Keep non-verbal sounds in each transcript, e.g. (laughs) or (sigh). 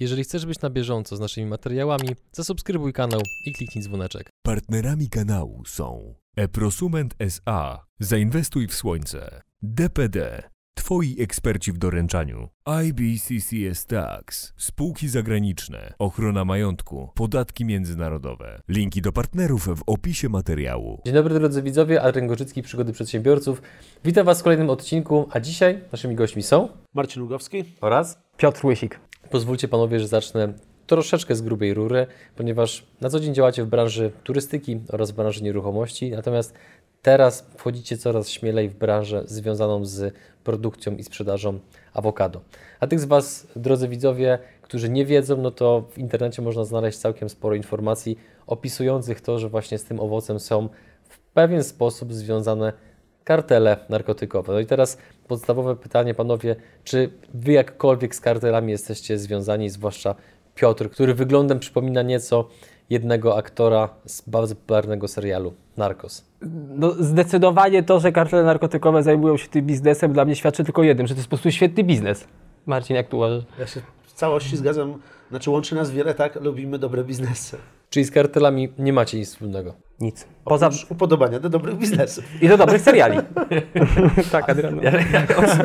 Jeżeli chcesz być na bieżąco z naszymi materiałami, zasubskrybuj kanał i kliknij dzwoneczek. Partnerami kanału są Eprosument SA. Zainwestuj w słońce. DPD. Twoi eksperci w doręczaniu. IBCCS Tax. Spółki zagraniczne. Ochrona majątku. Podatki międzynarodowe. Linki do partnerów w opisie materiału. Dzień dobry drodzy widzowie, Adrian Gorzycki, Przygody Przedsiębiorców. Witam Was w kolejnym odcinku, a dzisiaj naszymi gośćmi są Marcin Lugowski. oraz Piotr Łysik. Pozwólcie panowie, że zacznę troszeczkę z grubej rury, ponieważ na co dzień działacie w branży turystyki oraz w branży nieruchomości, natomiast teraz wchodzicie coraz śmielej w branżę związaną z produkcją i sprzedażą awokado. A tych z Was, drodzy widzowie, którzy nie wiedzą, no to w internecie można znaleźć całkiem sporo informacji opisujących to, że właśnie z tym owocem są w pewien sposób związane kartele narkotykowe. No i teraz podstawowe pytanie, panowie, czy wy jakkolwiek z kartelami jesteście związani, zwłaszcza Piotr, który wyglądem przypomina nieco jednego aktora z bardzo popularnego serialu Narcos. No, zdecydowanie to, że kartele narkotykowe zajmują się tym biznesem, dla mnie świadczy tylko jednym, że to jest po prostu świetny biznes. Marcin, jak tu uważasz? Ja się w całości zgadzam. Znaczy łączy nas wiele, tak? Lubimy dobre biznesy. Czyli z kartelami nie macie nic wspólnego. Nic. Poza... Oprócz upodobania do dobrych biznesów. I do dobrych seriali. (laughs) tak, Adrian. Ja,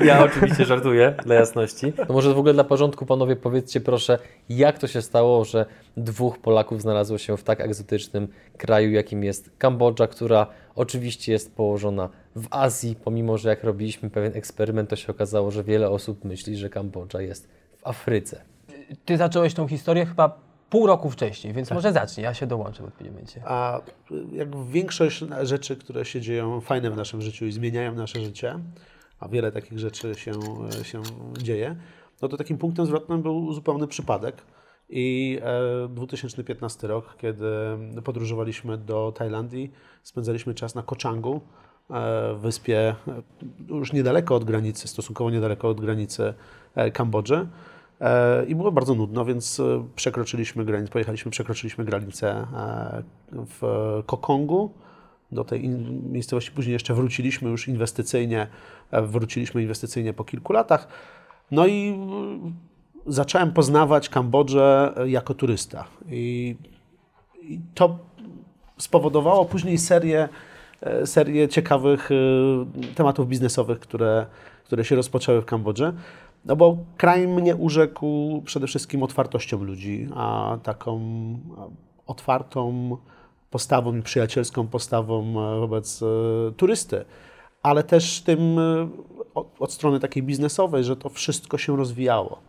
ja oczywiście żartuję, dla jasności. No może w ogóle dla porządku, panowie, powiedzcie proszę, jak to się stało, że dwóch Polaków znalazło się w tak egzotycznym kraju, jakim jest Kambodża, która oczywiście jest położona w Azji, pomimo że jak robiliśmy pewien eksperyment, to się okazało, że wiele osób myśli, że Kambodża jest w Afryce. Ty zacząłeś tą historię chyba pół roku wcześniej, więc może zacznij, ja się dołączę w odpowiednim momencie. A jak większość rzeczy, które się dzieją fajne w naszym życiu i zmieniają nasze życie, a wiele takich rzeczy się, się dzieje, no to takim punktem zwrotnym był zupełny przypadek. I e, 2015 rok, kiedy podróżowaliśmy do Tajlandii, spędzaliśmy czas na Koh Changu, e, wyspie e, już niedaleko od granicy, stosunkowo niedaleko od granicy e, Kambodży. E, I było bardzo nudno, więc e, przekroczyliśmy granicę, pojechaliśmy, przekroczyliśmy granicę e, w Kokongu do tej miejscowości. Później jeszcze wróciliśmy już inwestycyjnie, wróciliśmy inwestycyjnie po kilku latach. No i mm, zacząłem poznawać Kambodżę jako turysta. I, i to spowodowało później serię, serię ciekawych tematów biznesowych, które, które się rozpoczęły w Kambodży. No bo kraj mnie urzekł przede wszystkim otwartością ludzi, a taką otwartą postawą i przyjacielską postawą e, wobec e, turysty, ale też tym e, od, strony takiej biznesowej, że to wszystko się rozwijało.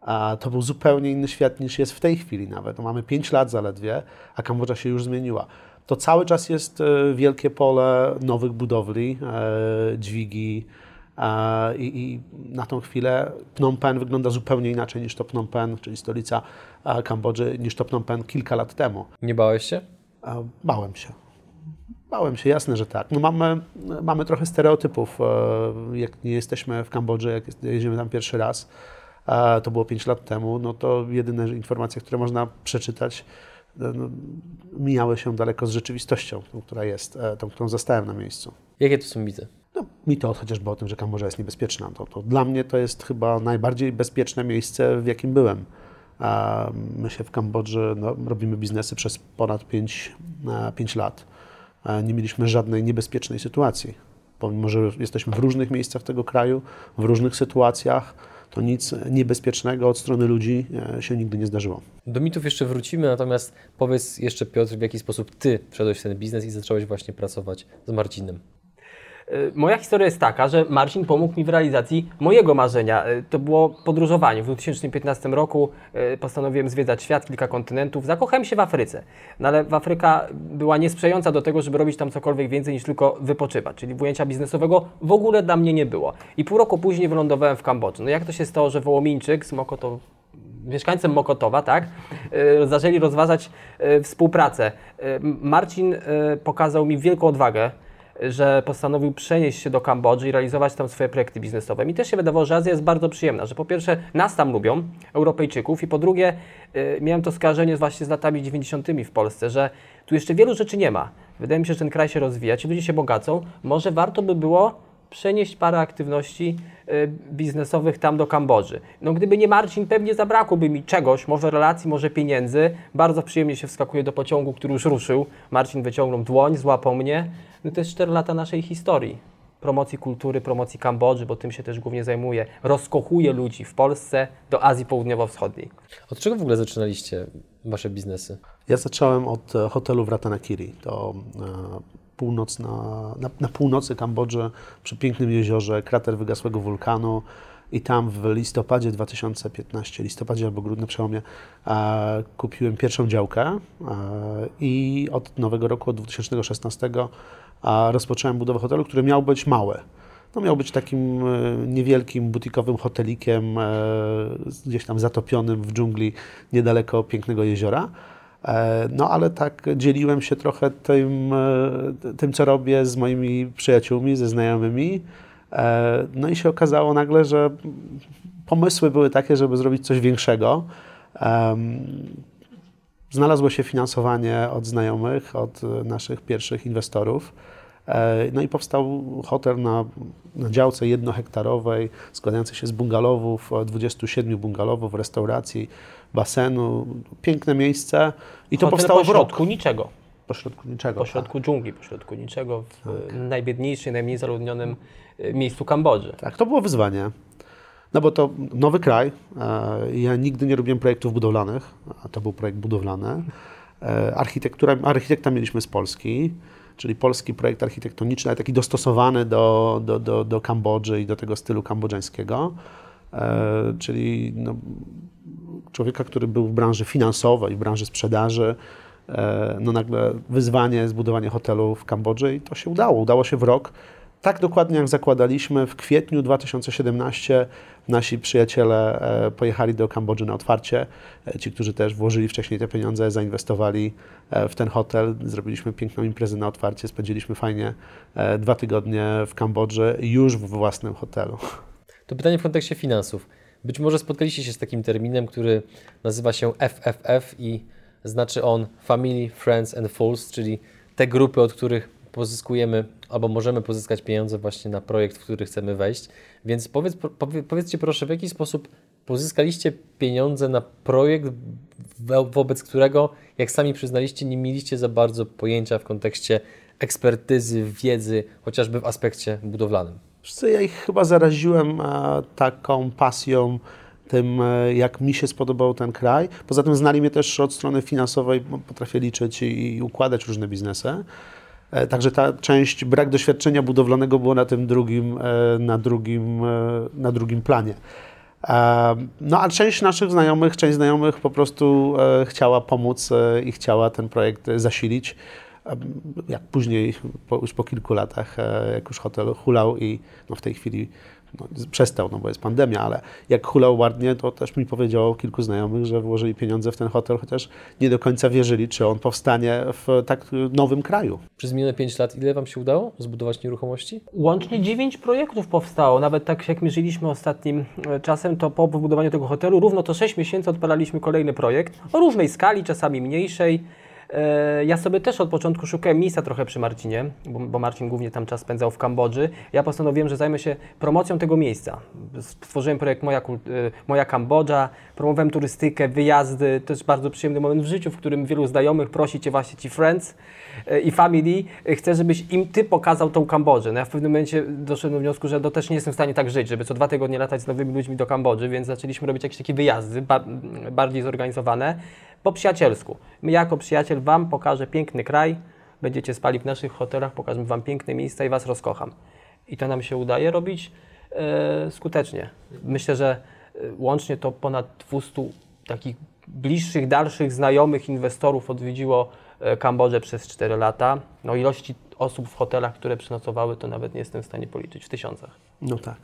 A to był zupełnie inny świat niż jest w tej chwili nawet. Mamy 5 lat zaledwie, a Kambodża się już zmieniła. To cały czas jest wielkie pole nowych budowli, dźwigi, I, I, na tą chwilę Phnom Penh wygląda zupełnie inaczej niż to Phnom Penh, czyli stolica Kambodży, niż to Phnom Penh kilka lat temu. Nie bałeś się? Bałem się. Bałem się, jasne, że tak. No mamy, mamy trochę stereotypów. e, Jak nie jesteśmy w Kambodży, jak jedziemy tam pierwszy raz, to było 5 lat temu, no to jedyne informacje, które można przeczytać, e, no, mijały się daleko z rzeczywistością, tą, która jest, e, tą, którą zastałem na miejscu. Jakie to są mity? No, mito chociażby o tym, że Kambodża jest niebezpieczna. To, to dla mnie to jest chyba najbardziej bezpieczne miejsce, w jakim byłem. My się w Kambodży no, robimy biznesy przez ponad 5, 5 lat. A Nie mieliśmy żadnej niebezpiecznej sytuacji. Pomimo, że jesteśmy w różnych miejscach tego kraju, w różnych sytuacjach, to nic niebezpiecznego od strony ludzi e, się nigdy nie zdarzyło. Do mitów jeszcze wrócimy, natomiast powiedz jeszcze Piotr, w jaki sposób Ty wszedłeś w ten biznes i zacząłeś właśnie pracować z Marcinem. Y, Moja historia jest taka, że Marcin pomógł mi w realizacji mojego marzenia. Y, To było podróżowanie. W 2015 roku y, postanowiłem zwiedzać świat, kilka kontynentów. Zakochałem się w Afryce. No ale Afryka była niesprzyjająca do tego, żeby robić tam cokolwiek więcej niż tylko wypoczywać. Czyli ujęcia biznesowego w ogóle dla mnie nie było. I pół roku później wylądowałem w Kambodży. No jak to się stało, że Wołomińczyk z Mokoto mieszkańcem Mokotowa, tak, zaczęli rozważać współpracę. Marcin pokazał mi wielką odwagę, że postanowił przenieść się do Kambodży i realizować tam swoje projekty biznesowe. Mi też się wydawało, że Azja jest bardzo przyjemna, że po pierwsze nas tam lubią, Europejczyków, i po drugie y, miałem to skojarzenie właśnie z latami 90. w Polsce, że tu jeszcze wielu rzeczy nie ma. Wydaje mi się, że ten kraj się rozwija, ci ludzie się bogacą. Może warto by było przenieść parę aktywności y, biznesowych tam do Kambodży. No gdyby nie Marcin, pewnie zabrakłoby mi czegoś, może relacji, może pieniędzy. Bardzo przyjemnie się wskakuje do pociągu, który już ruszył. Marcin wyciągnął dłoń, złapał mnie. No to jest 4 lata naszej historii. Promocji kultury, promocji Kambodży, bo tym się też głównie zajmuję. Rozkochuje ludzi w Polsce do Azji Południowo-Wschodniej. Od czego w ogóle zaczynaliście wasze biznesy? Ja zacząłem od e, hotelu w Ratanakiri. To e, północna, na, na północy Kambodży, przy pięknym jeziorze, krater wygasłego wulkanu. I tam w listopadzie 2015, listopadzie albo grudniu przełomie, e, kupiłem pierwszą działkę e, i od nowego roku, od 2016 e, rozpocząłem budowę hotelu, który miał być mały. No miał być takim e, niewielkim, butikowym hotelikiem, e, gdzieś tam zatopionym w dżungli niedaleko pięknego jeziora. E, No ale tak dzieliłem się trochę tym, e, tym, co robię z moimi przyjaciółmi, ze znajomymi. E, No i się okazało nagle, że pomysły były takie, żeby zrobić coś większego. Znalazło się finansowanie od znajomych, od naszych pierwszych inwestorów. No i powstał hotel na, na działce jednohektarowej, składający się z bungalowów, e, 27 bungalowów, restauracji, basenu. Piękne miejsce. I to Hotel powstało w rok. pośrodku niczego. Pośrodku niczego. Po środku dżungli, po środku niczego, w y, najbiedniejszym, najmniej zaludnionym y, miejscu Kambodży. Tak. tak, to było wyzwanie. No bo to nowy kraj. E, Ja nigdy nie robiłem projektów budowlanych, a to był projekt budowlany. E, Architektura, architekta mieliśmy z Polski, czyli polski projekt architektoniczny, ale taki dostosowany do, do, do, do Kambodży i do tego stylu kambodżańskiego. E, Czyli no, człowieka, który był w branży finansowej, w branży sprzedaży. E, No nagle wyzwanie zbudowanie hotelu w Kambodży i to się udało. Udało się w rok. Tak dokładnie jak zakładaliśmy, w kwietniu 2017 nasi przyjaciele e, pojechali do Kambodży na otwarcie. E, Ci, którzy też włożyli wcześniej te pieniądze, zainwestowali w ten hotel. Zrobiliśmy piękną imprezę na otwarcie, spędziliśmy fajnie dwa tygodnie w Kambodży, już w własnym hotelu. To pytanie w kontekście finansów. Być może spotkaliście się z takim terminem, który nazywa się FFF i znaczy on Family, Friends and Fools, czyli te grupy, od których pozyskujemy albo możemy pozyskać pieniądze właśnie na projekt, w który chcemy wejść. Więc powiedz, powie, powiedzcie proszę, w jaki sposób pozyskaliście pieniądze na projekt, wo- wobec którego, jak sami przyznaliście, nie mieliście za bardzo pojęcia w kontekście ekspertyzy, wiedzy, chociażby w aspekcie budowlanym. Co, ja ich chyba zaraziłem e, taką pasją tym, e, jak mi się spodobał ten kraj. Poza tym znali mnie też od strony finansowej, potrafię liczyć i, układać różne biznesy. E, Także ta część, brak doświadczenia budowlanego było na tym drugim, na drugim, na drugim planie. No a część naszych znajomych, część znajomych po prostu chciała pomóc i chciała ten projekt zasilić. Jak później, po, już po kilku latach, e, jak już hotel hulał i no w tej chwili no, przestał, no bo jest pandemia, ale jak hulał ładnie, to też mi powiedziało kilku znajomych, że włożyli pieniądze w ten hotel, chociaż nie do końca wierzyli, czy on powstanie w tak nowym kraju. Przez minione 5 lat ile Wam się udało zbudować nieruchomości? Łącznie 9 projektów powstało. Nawet tak jak mierzyliśmy ostatnim e, czasem, to po wybudowaniu tego hotelu równo to 6 miesięcy odpalaliśmy kolejny projekt o różnej skali, czasami mniejszej. E, Ja sobie też od początku szukałem miejsca trochę przy Marcinie, bo, Marcin głównie tam czas spędzał w Kambodży. Ja postanowiłem, że zajmę się promocją tego miejsca. Stworzyłem projekt Moja, e, Moja Kambodża, promowałem turystykę, wyjazdy. To jest bardzo przyjemny moment w życiu, w którym wielu znajomych prosi Cię właśnie Ci friends e, i family, chce, żebyś im Ty pokazał tą Kambodżę. No ja w pewnym momencie doszedłem do wniosku, że to też nie jestem w stanie tak żyć, żeby co dwa tygodnie latać z nowymi ludźmi do Kambodży, więc zaczęliśmy robić jakieś takie wyjazdy ba- bardziej zorganizowane, po przyjacielsku. My jako przyjaciel Wam pokażę piękny kraj, będziecie spali w naszych hotelach, pokażę Wam piękne miejsca i Was rozkocham. I to nam się udaje robić e, skutecznie. Myślę, że e, łącznie to ponad 200 takich bliższych, dalszych znajomych inwestorów odwiedziło e, Kambodżę przez 4 lata. No ilości osób w hotelach, które przenocowały, to nawet nie jestem w stanie policzyć w tysiącach. No tak.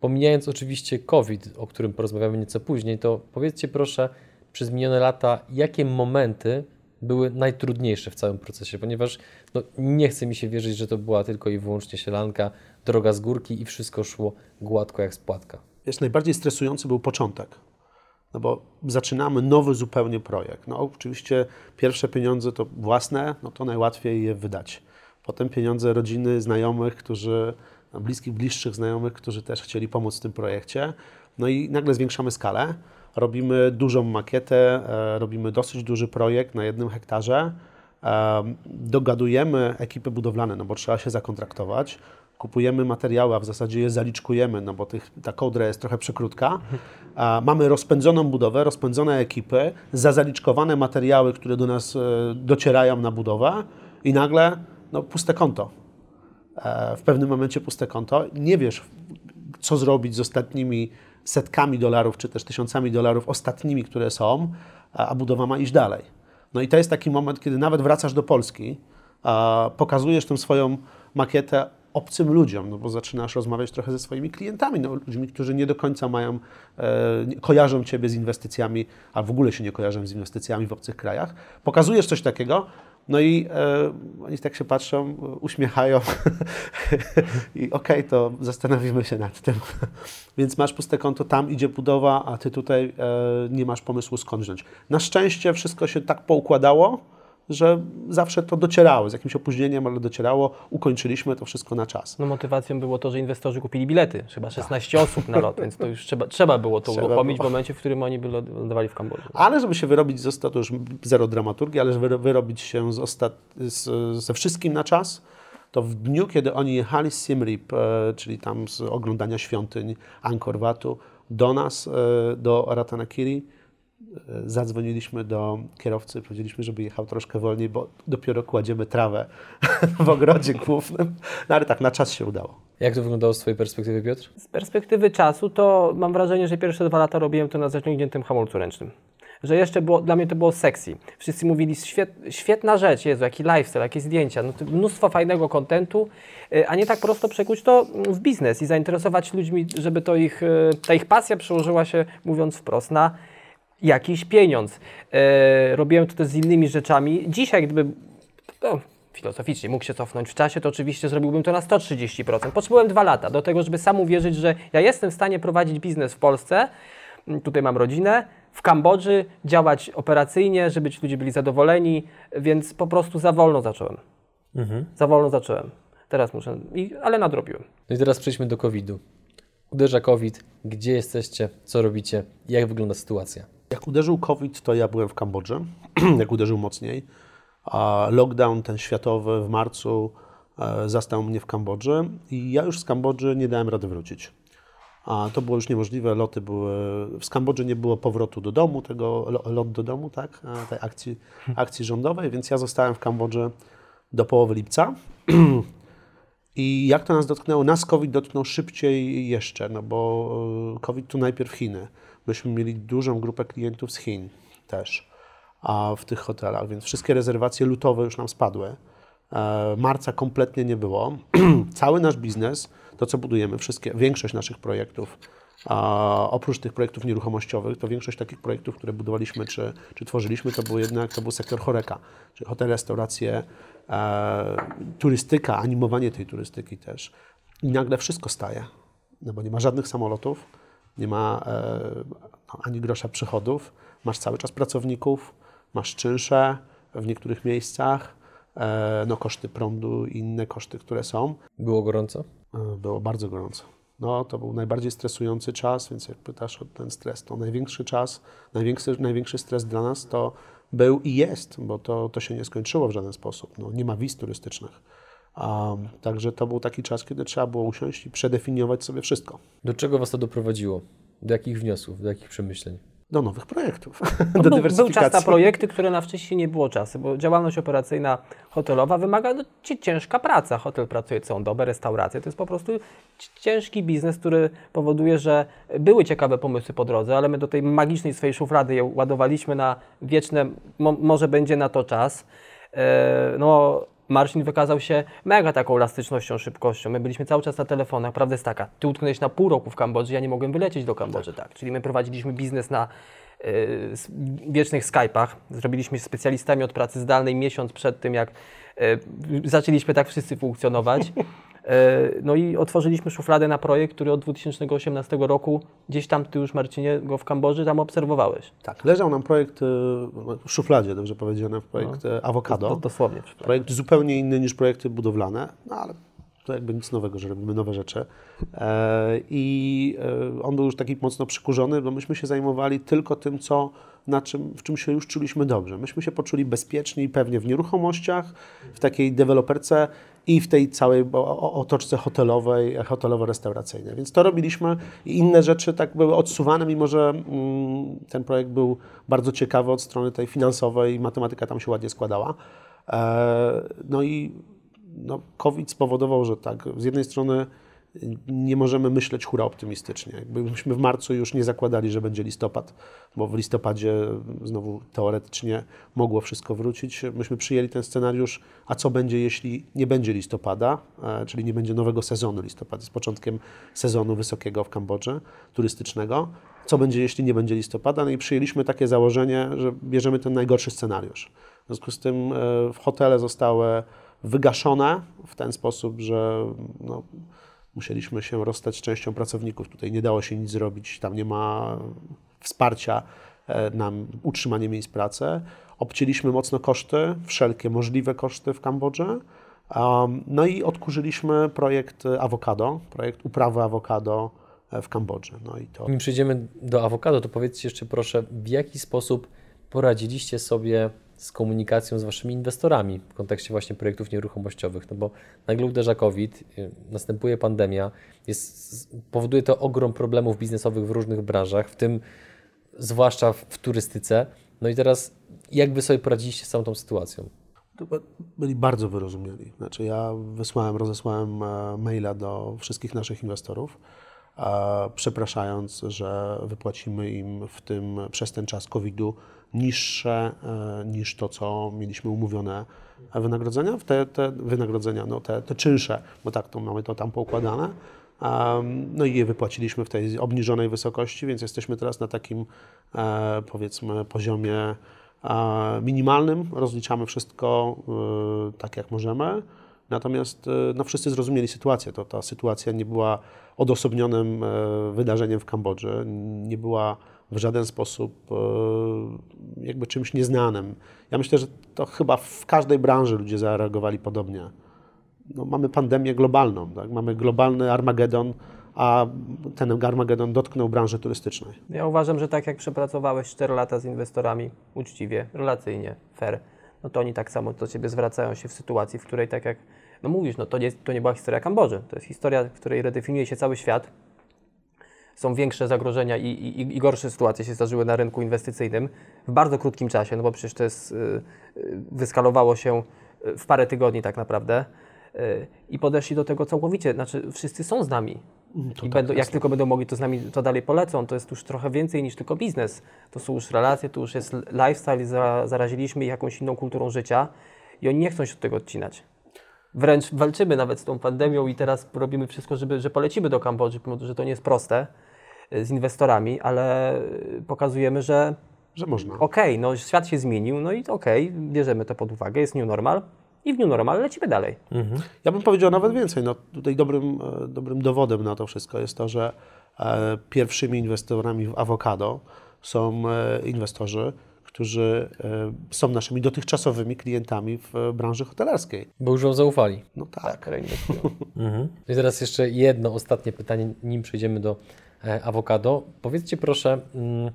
Pomijając oczywiście COVID, o którym porozmawiamy nieco później, to powiedzcie proszę przez minione lata, jakie momenty były najtrudniejsze w całym procesie, ponieważ no, nie chce mi się wierzyć, że to była tylko i wyłącznie sielanka, droga z górki i wszystko szło gładko jak z płatka. Wiesz, najbardziej stresujący był początek. No bo zaczynamy nowy zupełnie projekt. No oczywiście pierwsze pieniądze to własne, no to najłatwiej je wydać. Potem pieniądze rodziny, znajomych, którzy bliskich, bliższych znajomych, którzy też chcieli pomóc w tym projekcie. No i nagle zwiększamy skalę. Robimy dużą makietę, e, robimy dosyć duży projekt na jednym hektarze. E, dogadujemy ekipy budowlane, no bo trzeba się zakontraktować. Kupujemy materiały, a w zasadzie je zaliczkujemy, no bo tych, ta kołdra jest trochę przekrótka. E, mamy rozpędzoną budowę, rozpędzone ekipy, zazaliczkowane materiały, które do nas docierają na budowę i nagle no, puste konto. W pewnym momencie puste konto. Nie wiesz, co zrobić z ostatnimi setkami dolarów, czy też tysiącami dolarów ostatnimi, które są, a budowa ma iść dalej. No i to jest taki moment, kiedy nawet wracasz do Polski, pokazujesz tę swoją makietę obcym ludziom, no bo zaczynasz rozmawiać trochę ze swoimi klientami, no, ludźmi, którzy nie do końca mają, e, kojarzą Ciebie z inwestycjami, a w ogóle się nie kojarzą z inwestycjami w obcych krajach. Pokazujesz coś takiego, no i e, oni tak się patrzą, uśmiechają (laughs) i okej, to zastanowimy się nad tym. (laughs) Więc masz puste konto, tam idzie budowa, a ty tutaj e, nie masz pomysłu skąd wziąć. Na szczęście wszystko się tak poukładało, że zawsze to docierało, z jakimś opóźnieniem, ale docierało. Ukończyliśmy to wszystko na czas. No motywacją było to, że inwestorzy kupili bilety, chyba 16 osób na lot, więc to już trzeba, trzeba było to Trzeba uruchomić było. w momencie, w którym oni by ląd- lądowali w Kambodży. Ale żeby się wyrobić z ostat, to już zero dramaturgii, ale żeby wyrobić się z ostat, z, ze wszystkim na czas, to w dniu, kiedy oni jechali z Siem Reap, e, czyli tam z oglądania świątyń Angkor Watu, do nas, e, do Ratanakiri, zadzwoniliśmy do kierowcy, powiedzieliśmy, żeby jechał troszkę wolniej, bo dopiero kładziemy trawę (laughs) w ogrodzie głównym. No ale tak, na czas się udało. Jak to wyglądało z Twojej perspektywy, Piotr? Z perspektywy czasu to mam wrażenie, że pierwsze dwa lata robiłem to na zaciągniętym hamulcu ręcznym. Że jeszcze było, dla mnie to było sexy. Wszyscy mówili, świet, świetna rzecz, Jezu, jaki lifestyle, jakie zdjęcia, no to mnóstwo fajnego kontentu, y, a nie tak prosto przekuć to w biznes i zainteresować ludźmi, żeby to ich, y, ta ich pasja przełożyła się, mówiąc wprost, na jakiś pieniądz. E, robiłem to też z innymi rzeczami. Dzisiaj, gdyby no, filozoficznie mógł się cofnąć w czasie, to oczywiście zrobiłbym to na 130%. Potrzebowałem dwa lata do tego, żeby sam uwierzyć, że ja jestem w stanie prowadzić biznes w Polsce, Mm, tutaj mam rodzinę, w Kambodży, działać operacyjnie, żeby ci ludzie byli zadowoleni, więc po prostu za wolno zacząłem. Za wolno zacząłem. Teraz muszę, i, ale nadrobiłem. No i teraz przejdźmy do COVID-u. Uderza COVID, gdzie jesteście, co robicie, jak wygląda sytuacja? Jak uderzył COVID, to ja byłem w Kambodży, (clears throat) jak uderzył mocniej. A lockdown ten światowy w marcu e, zastał mnie w Kambodży i ja już z Kambodży nie dałem rady wrócić. A to było już niemożliwe, loty były... Z Kambodży nie było powrotu do domu, tego lo- lot do domu, tak, tej akcji, akcji rządowej, więc ja zostałem w Kambodży do połowy lipca. (clears throat) I jak to nas dotknęło? Nas COVID dotknął szybciej jeszcze, no bo e, COVID tu najpierw Chiny. Myśmy mieli dużą grupę klientów z Chin też a w tych hotelach, więc wszystkie rezerwacje lutowe już nam spadły. E, Marca kompletnie nie było. (clears throat) Cały nasz biznes, to co budujemy, wszystkie, większość naszych projektów, a oprócz tych projektów nieruchomościowych, to większość takich projektów, które budowaliśmy czy, czy tworzyliśmy, to był jednak to był sektor choreka, czyli hotel, restauracje, e, turystyka, animowanie tej turystyki też. I nagle wszystko staje, no bo nie ma żadnych samolotów, nie ma e, no, ani grosza przychodów, masz cały czas pracowników, masz czynsze w niektórych miejscach, e, no koszty prądu i inne koszty, które są. Było gorąco? E, Było bardzo gorąco. No, to był najbardziej stresujący czas, więc jak pytasz o ten stres, to największy czas, największy, największy stres dla nas to był i jest, bo to, to się nie skończyło w żaden sposób. No, nie ma wiz turystycznych. Um, także to był taki czas, kiedy trzeba było usiąść i przedefiniować sobie wszystko. Do czego Was to doprowadziło? Do jakich wniosków, do jakich przemyśleń? Do nowych projektów, No, (laughs) do był, był czas na dywersyfikacji. projekty, które na wcześniej nie było czasu, bo działalność operacyjna hotelowa wymaga no, ci- ciężka praca. Hotel pracuje całą dobę, restauracje to jest po prostu ci- ciężki biznes, który powoduje, że były ciekawe pomysły po drodze, ale my do tej magicznej swojej szuflady je ładowaliśmy na wieczne, mo, może będzie na to czas. E, no, Marcin wykazał się mega taką elastycznością, szybkością. My byliśmy cały czas na telefonach. Prawda jest taka, ty utknąłeś na pół roku w Kambodży, ja nie mogłem wylecieć do Kambodży, tak. Czyli my prowadziliśmy biznes na y, wiecznych Skype'ach. Zrobiliśmy się specjalistami od pracy zdalnej miesiąc przed tym, jak y, zaczęliśmy tak wszyscy funkcjonować. Y, No i otworzyliśmy szufladę na projekt, który od 2018 roku gdzieś tam, ty już Marcinie go w Kambodży tam obserwowałeś. Tak, leżał nam projekt e, w szufladzie, dobrze powiedziane, projekt e, awokado. No, dosłownie. Projekt zupełnie inny niż projekty budowlane, no ale to jakby nic nowego, że robimy nowe rzeczy. E, I e, on był już taki mocno przykurzony, bo myśmy się zajmowali tylko tym, co, na czym, w czym się już czuliśmy dobrze. Myśmy się poczuli bezpiecznie i pewnie w nieruchomościach, w takiej deweloperce i w tej całej otoczce hotelowej, hotelowo-restauracyjnej. Więc to robiliśmy i inne rzeczy tak były odsuwane, mimo że mm, ten projekt był bardzo ciekawy od strony tej finansowej i matematyka tam się ładnie składała. E, no i no, COVID spowodował, że tak, z jednej strony nie możemy myśleć hura optymistycznie. Jakbyśmy w marcu już nie zakładali, że będzie listopad, bo w listopadzie znowu teoretycznie mogło wszystko wrócić. Myśmy przyjęli ten scenariusz, a co będzie, jeśli nie będzie listopada, e, czyli nie będzie nowego sezonu. Listopad jest początkiem sezonu wysokiego w Kambodży, turystycznego. Co będzie, jeśli nie będzie listopada? No i przyjęliśmy takie założenie, że bierzemy ten najgorszy scenariusz. W związku z tym e, w hotele zostały wygaszone w ten sposób, że no, musieliśmy się rozstać z częścią pracowników. Tutaj nie dało się nic zrobić, tam nie ma wsparcia e, na utrzymanie miejsc pracy. Obcięliśmy mocno koszty, wszelkie możliwe koszty w Kambodży. No i odkurzyliśmy projekt awokado, projekt uprawy awokado e, w Kambodży. No i to... Nim przejdziemy do awokado, to powiedzcie jeszcze proszę, w jaki sposób poradziliście sobie z komunikacją z waszymi inwestorami w kontekście właśnie projektów nieruchomościowych, no bo nagle uderza COVID, y, następuje pandemia, jest, powoduje to ogrom problemów biznesowych w różnych branżach, w tym zwłaszcza w, turystyce. No i teraz jak wy sobie poradziliście z całą tą sytuacją? Byli bardzo wyrozumiali. Znaczy ja wysłałem, rozesłałem e, maila do wszystkich naszych inwestorów, przepraszając, że wypłacimy im w tym, przez ten czas COVID-u niższe e, niż to, co mieliśmy umówione wynagrodzenia. Te, te wynagrodzenia, no te, te czynsze, bo tak to mamy to tam poukładane. No i je wypłaciliśmy w tej obniżonej wysokości, więc jesteśmy teraz na takim e, powiedzmy poziomie minimalnym. Rozliczamy wszystko e, tak, jak możemy. Natomiast no, wszyscy zrozumieli sytuację. To, ta sytuacja nie była odosobnionym wydarzeniem w Kambodży, nie była w żaden sposób e, jakby czymś nieznanym. Ja myślę, że to chyba w każdej branży ludzie zareagowali podobnie. No, mamy pandemię globalną, tak? mamy globalny Armagedon, a ten Armagedon dotknął branży turystycznej. Ja uważam, że tak jak przepracowałeś 4 lata z inwestorami uczciwie, relacyjnie, fair, no to oni tak samo do Ciebie zwracają się w sytuacji, w której tak jak no mówisz, no to nie, to nie była historia Kambodży, to jest historia, w której redefiniuje się cały świat, są większe zagrożenia i, i, i, gorsze sytuacje się zdarzyły na rynku inwestycyjnym w bardzo krótkim czasie, no bo przecież to jest, y, y, wyskalowało się y, w parę tygodni tak naprawdę i podeszli do tego całkowicie, znaczy wszyscy są z nami. To I tak będą, jak tylko będą mogli, to z nami to dalej polecą. To jest już trochę więcej niż tylko biznes. To są już relacje, to już jest lifestyle, zaraziliśmy ich jakąś inną kulturą życia i oni nie chcą się od tego odcinać wręcz walczymy nawet z tą pandemią i teraz robimy wszystko, żeby, że polecimy do Kambodży, pomimo że to nie jest proste z inwestorami, ale pokazujemy, że że można. Okej, okay, no świat się zmienił, no i okej, okay, bierzemy to pod uwagę, jest new normal i w new normal lecimy dalej. Mhm. Ja bym powiedział nawet więcej. No, tutaj dobrym, e, dobrym dowodem na to wszystko jest to, że e, pierwszymi inwestorami w awokado są e, inwestorzy, którzy e, są naszymi dotychczasowymi klientami w branży hotelarskiej. Bo już ją zaufali. No tak. tak (laughs) mhm. I teraz jeszcze jedno ostatnie pytanie, nim przejdziemy do e, awokado. Powiedzcie proszę, mm,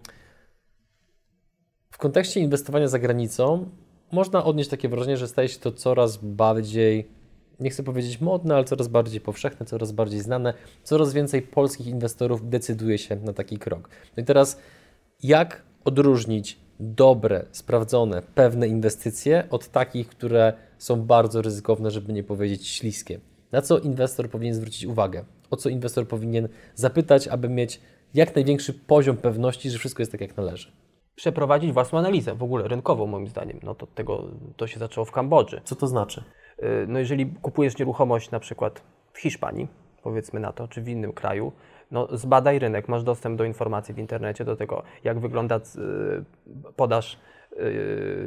w kontekście inwestowania za granicą można odnieść takie wrażenie, że staje się to coraz bardziej, nie chcę powiedzieć modne, ale coraz bardziej powszechne, coraz bardziej znane. Coraz więcej polskich inwestorów decyduje się na taki krok. No i teraz jak odróżnić dobre, sprawdzone, pewne inwestycje od takich, które są bardzo ryzykowne, żeby nie powiedzieć śliskie. Na co inwestor powinien zwrócić uwagę? O co inwestor powinien zapytać, aby mieć jak największy poziom pewności, że wszystko jest tak, jak należy? Przeprowadzić własną analizę, w ogóle rynkową moim zdaniem. No to tego to się zaczęło w Kambodży. Co to znaczy? Y, no jeżeli kupujesz nieruchomość na przykład w Hiszpanii, powiedzmy na to, czy w innym kraju, no, zbadaj rynek, masz dostęp do informacji w internecie, do tego, jak wygląda y, podaż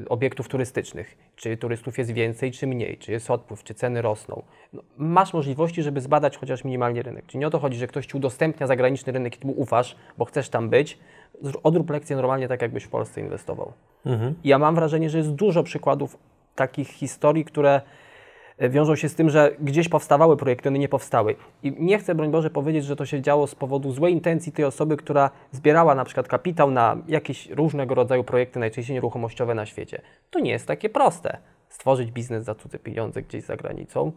obiektów turystycznych, czy turystów jest więcej, czy mniej, czy jest odpływ, czy ceny rosną. No, masz możliwości, żeby zbadać chociaż minimalnie rynek. Czyli nie o to chodzi, że ktoś Ci udostępnia zagraniczny rynek i Ty mu ufasz, bo chcesz tam być. Odrób lekcję normalnie tak, jakbyś w Polsce inwestował. Mhm. Ja mam wrażenie, że jest dużo przykładów takich historii, które wiążą się z tym, że gdzieś powstawały projekty, one nie powstały. I nie chcę, broń Boże, powiedzieć, że to się działo z powodu złej intencji tej osoby, która zbierała na przykład kapitał na jakieś różnego rodzaju projekty, najczęściej nieruchomościowe na świecie. To nie jest takie proste. Stworzyć biznes za cudze pieniądze gdzieś za granicą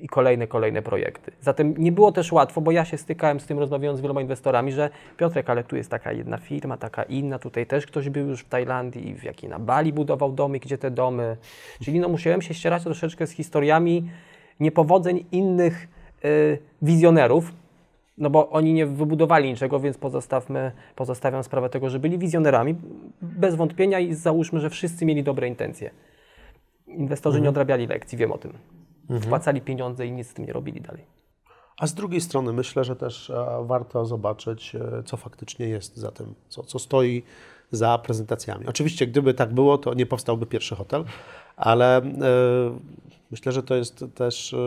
i kolejne, kolejne projekty. Zatem nie było też łatwo, bo ja się stykałem z tym, rozmawiając z wieloma inwestorami, że Piotrek, ale tu jest taka jedna firma, taka inna, tutaj też ktoś był już w Tajlandii i w jakiej na Bali budował domy, gdzie te domy. Czyli no musiałem się ścierać troszeczkę z historiami niepowodzeń innych y, wizjonerów, no bo oni nie wybudowali niczego, więc pozostawmy, pozostawiam sprawę tego, że byli wizjonerami, bez wątpienia i załóżmy, że wszyscy mieli dobre intencje. Inwestorzy nie odrabiali lekcji, wiem o tym. Wpłacali pieniądze i nic z tym nie robili dalej. A z drugiej strony myślę, że też e, warto zobaczyć, e, co faktycznie jest za tym, co, co stoi za prezentacjami. Oczywiście, gdyby tak było, to nie powstałby pierwszy hotel, ale e, myślę, że to jest też e,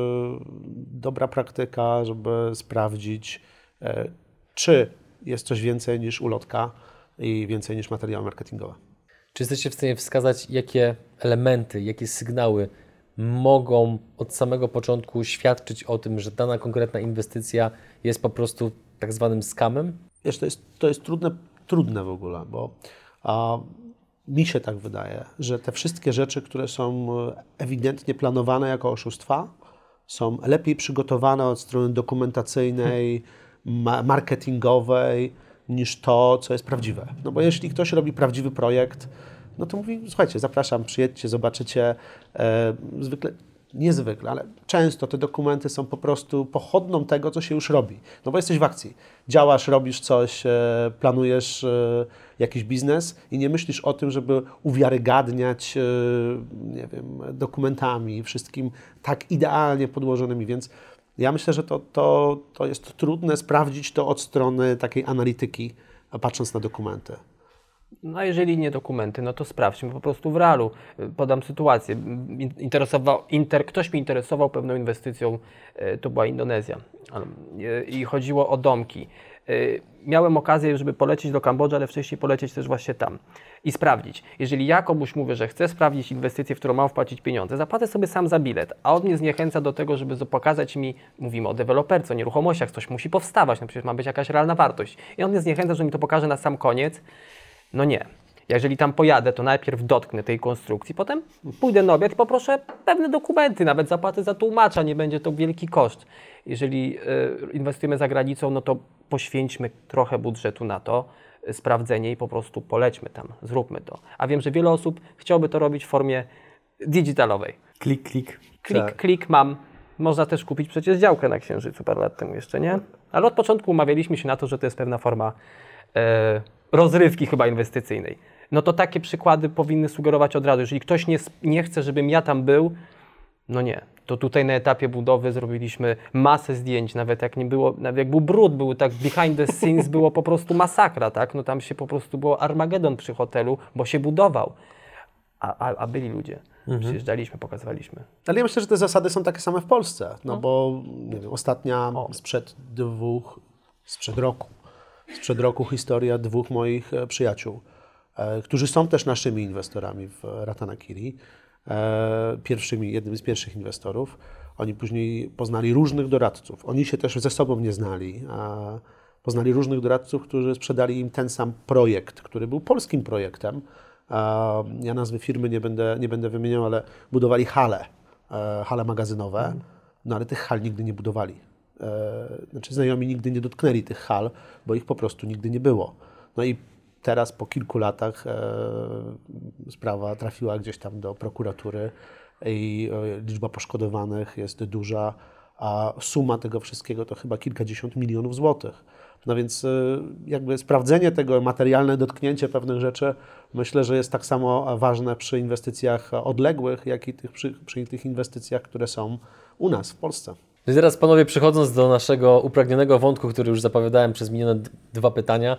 dobra praktyka, żeby sprawdzić, e, czy jest coś więcej niż ulotka i więcej niż materiały marketingowe. Czy jesteście w stanie wskazać, jakie elementy, jakie sygnały mogą od samego początku świadczyć o tym, że dana konkretna inwestycja jest po prostu tak zwanym skamem? Wiesz, to jest, to jest trudne, trudne w ogóle, bo a, mi się tak wydaje, że te wszystkie rzeczy, które są e, ewidentnie planowane jako oszustwa, są lepiej przygotowane od strony dokumentacyjnej, ma marketingowej, niż to, co jest prawdziwe. No bo jeśli ktoś robi prawdziwy projekt, no to mówi, słuchajcie, zapraszam, przyjedźcie, zobaczycie. E, zwykle, niezwykle, ale często te dokumenty są po prostu pochodną tego, co się już robi. No bo jesteś w akcji. Działasz, robisz coś, e, planujesz e, jakiś biznes i nie myślisz o tym, żeby uwiarygadniać, e, nie wiem, dokumentami, wszystkim tak idealnie podłożonymi, więc ja myślę, że to, to, to jest trudne sprawdzić to od strony takiej analityki, patrząc na dokumenty. No a jeżeli nie dokumenty, no to sprawdźmy po prostu w realu. Podam sytuację. In- Interesował, inter, ktoś mnie interesował pewną inwestycją, e, to była Indonezja E, i chodziło o domki. E, Miałem okazję, żeby polecieć do Kambodży, ale wcześniej polecieć też właśnie tam i sprawdzić. Jeżeli ja komuś mówię, że chcę sprawdzić inwestycję, w którą mam wpłacić pieniądze, zapłacę sobie sam za bilet, a on mnie zniechęca do tego, żeby pokazać mi, mówimy o deweloperce, o nieruchomościach, coś musi powstawać, no przecież ma być jakaś realna wartość. I on mnie zniechęca, że mi to pokaże na sam koniec, no nie. Jeżeli tam pojadę, to najpierw dotknę tej konstrukcji, potem pójdę na obiad i poproszę pewne dokumenty, nawet zapłacę za tłumacza, nie będzie to wielki koszt. Jeżeli y, inwestujemy za granicą, no to poświęćmy trochę budżetu na to, y, sprawdzenie i po prostu polećmy tam, zróbmy to. A wiem, że wiele osób chciałoby to robić w formie digitalowej. Klik, klik. Klik, Tak. klik, mam. Można też kupić przecież działkę na Księżycu parę lat temu jeszcze, nie? Ale od początku umawialiśmy się na to, że to jest pewna forma e, rozrywki chyba inwestycyjnej. No to takie przykłady powinny sugerować od razu. Jeżeli ktoś nie, nie chce, żebym ja tam był, no nie. To tutaj na etapie budowy zrobiliśmy masę zdjęć, nawet jak nie było, nawet jak był brud, był tak behind the scenes, było po prostu masakra, tak? No tam się po prostu było Armagedon przy hotelu, bo się budował. A, a, a byli ludzie. Przyjeżdżaliśmy, pokazywaliśmy. Ale ja myślę, że te zasady są takie same w Polsce, no, bo nie wiem, ostatnia sprzed dwóch, sprzed roku, sprzed roku historia dwóch moich e, przyjaciół, e, którzy są też naszymi inwestorami w Ratanakiri, e, pierwszymi, jednym z pierwszych inwestorów. Oni później poznali różnych doradców. Oni się też ze sobą nie znali. Poznali różnych doradców, którzy sprzedali im ten sam projekt, który był polskim projektem. Ja nazwy firmy nie będę, nie będę wymieniał, ale budowali hale, hale magazynowe, no ale tych hal nigdy nie budowali. E, Znaczy znajomi nigdy nie dotknęli tych hal, bo ich po prostu nigdy nie było. No i teraz po kilku latach e, sprawa trafiła gdzieś tam do prokuratury i e, liczba poszkodowanych jest duża, a suma tego wszystkiego to chyba kilkadziesiąt milionów złotych. No więc jakby sprawdzenie tego, materialne dotknięcie pewnych rzeczy, myślę, że jest tak samo ważne przy inwestycjach odległych, jak i tych, przy, przy tych inwestycjach, które są u nas w Polsce. No i teraz panowie, przechodząc do naszego upragnionego wątku, który już zapowiadałem przez minione dwa pytania,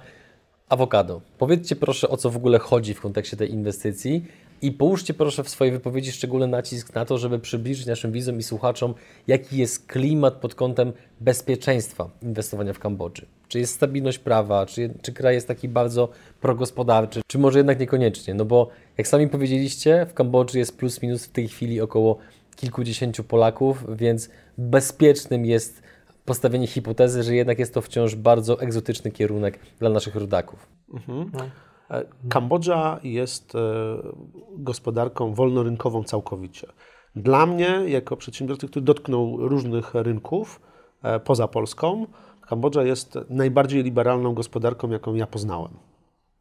awokado. Powiedzcie proszę, o co w ogóle chodzi w kontekście tej inwestycji i połóżcie proszę w swojej wypowiedzi szczególny nacisk na to, żeby przybliżyć naszym widzom i słuchaczom, jaki jest klimat pod kątem bezpieczeństwa inwestowania w Kambodży. Czy jest stabilność prawa, czy, czy kraj jest taki bardzo progospodarczy, czy może jednak niekoniecznie? No bo jak sami powiedzieliście, w Kambodży jest plus minus w tej chwili około kilkudziesięciu Polaków, więc bezpiecznym jest postawienie hipotezy, że jednak jest to wciąż bardzo egzotyczny kierunek dla naszych rodaków. E, Kambodża jest e, gospodarką wolnorynkową całkowicie. Dla mnie, jako przedsiębiorcy, który dotknął różnych rynków e, poza Polską, Kambodża jest najbardziej liberalną gospodarką, jaką ja poznałem,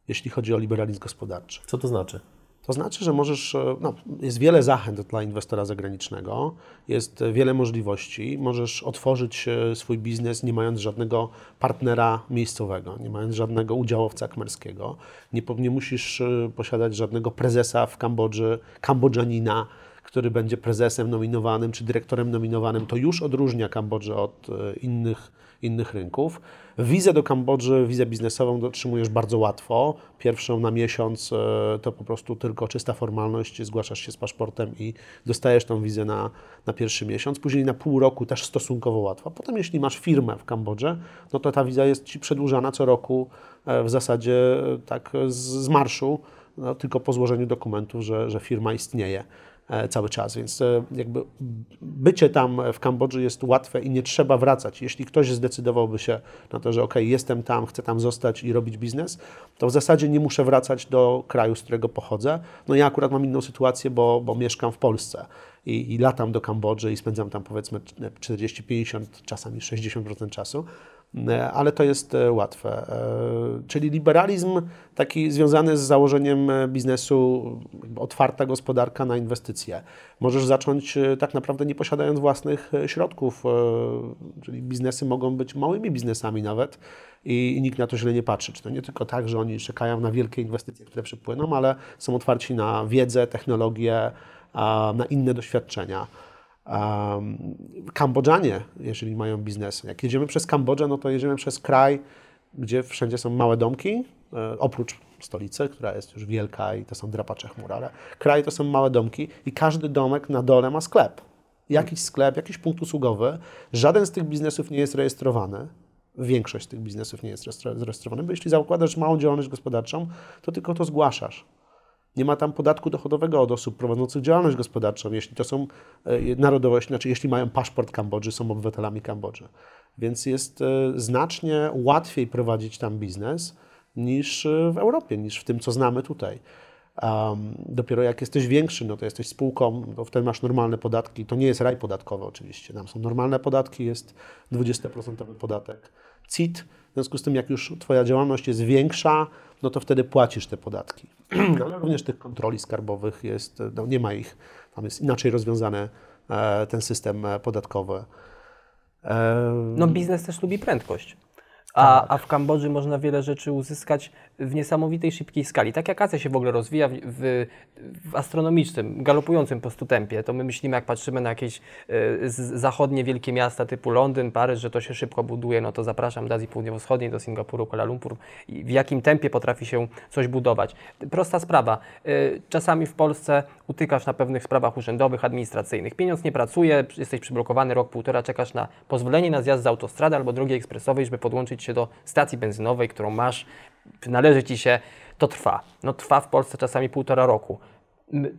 jeśli chodzi o liberalizm gospodarczy. Co to znaczy? To znaczy, że możesz, e, no, jest wiele zachęt dla inwestora zagranicznego, jest wiele możliwości. Możesz otworzyć e, swój biznes nie mając żadnego partnera miejscowego, nie mając żadnego udziałowca kmerskiego. Nie, nie musisz e, posiadać żadnego prezesa w Kambodży, kambodżanina, który będzie prezesem nominowanym czy dyrektorem nominowanym. To już odróżnia Kambodżę od innych, innych rynków. Wizę do Kambodży, wizę biznesową otrzymujesz bardzo łatwo. Pierwszą na miesiąc e, to po prostu tylko czysta formalność, zgłaszasz się z paszportem i dostajesz tą wizę na, na pierwszy miesiąc. Później na pół roku też stosunkowo łatwo. Potem jeśli masz firmę w Kambodży, no to ta wiza jest Ci przedłużana co roku e, w zasadzie e, tak z, z marszu, no, tylko po złożeniu dokumentów, że, że firma istnieje cały czas, więc e, jakby bycie tam w Kambodży jest łatwe i nie trzeba wracać. Jeśli ktoś zdecydowałby się na to, że ok, jestem tam, chcę tam zostać i robić biznes, to w zasadzie nie muszę wracać do kraju, z którego pochodzę. No ja akurat mam inną sytuację, bo, bo mieszkam w Polsce i, i latam do Kambodży i spędzam tam powiedzmy 40, 50, czasami 60% czasu. E, ale to jest e, łatwe. E, Czyli liberalizm taki związany z założeniem biznesu, otwarta gospodarka na inwestycje. Możesz zacząć tak naprawdę nie posiadając własnych środków, czyli biznesy mogą być małymi biznesami nawet i, nikt na to źle nie patrzy. Czy to nie tylko tak, że oni czekają na wielkie inwestycje, które przypłyną, ale są otwarci na wiedzę, technologię, na inne doświadczenia. Kambodżanie, jeżeli mają biznes, jak jedziemy przez Kambodżę, no to jedziemy przez kraj, gdzie wszędzie są małe domki, e, oprócz stolicy, która jest już wielka i to są drapacze chmur, ale kraj to są małe domki i każdy domek na dole ma sklep. Jakiś sklep, jakiś punkt usługowy. Żaden z tych biznesów nie jest rejestrowany. Większość z tych biznesów nie jest zarejestrowana, bo jeśli zakładasz małą działalność gospodarczą, to tylko to zgłaszasz. Nie ma tam podatku dochodowego od osób prowadzących działalność gospodarczą, jeśli to są e, narodowości, znaczy jeśli mają paszport Kambodży, są obywatelami Kambodży. Więc jest e, znacznie łatwiej prowadzić tam biznes niż e, w Europie, niż w tym, co znamy tutaj. Um, dopiero jak jesteś większy, no to jesteś spółką, to wtedy masz normalne podatki. To nie jest raj podatkowy oczywiście. Tam są normalne podatki, jest 20% podatek CIT. W związku z tym, jak już Twoja działalność jest większa, no to wtedy płacisz te podatki. (clears throat) Ale również tych kontroli skarbowych jest, no nie ma ich. Tam jest inaczej rozwiązany e, ten system e, podatkowy. E, No biznes też lubi prędkość. A, a w Kambodży można wiele rzeczy uzyskać w niesamowitej szybkiej skali. Tak jak Azja się w ogóle rozwija w, w, w astronomicznym, galopującym po prostu tempie, to my myślimy, jak patrzymy na jakieś z, zachodnie wielkie miasta typu Londyn, Paryż, że to się szybko buduje, no to zapraszam do Azji Południowo-Wschodniej, do Singapuru, Kuala Lumpur i w jakim tempie potrafi się coś budować. Prosta sprawa. E, czasami w Polsce utykasz na pewnych sprawach urzędowych, administracyjnych. Pieniądz nie pracuje, jesteś przyblokowany rok, półtora, czekasz na pozwolenie na zjazd z autostrady albo drogi ekspresowej, żeby podłączyć się do stacji benzynowej, którą masz, należy Ci się, to trwa. No trwa w Polsce czasami półtora roku.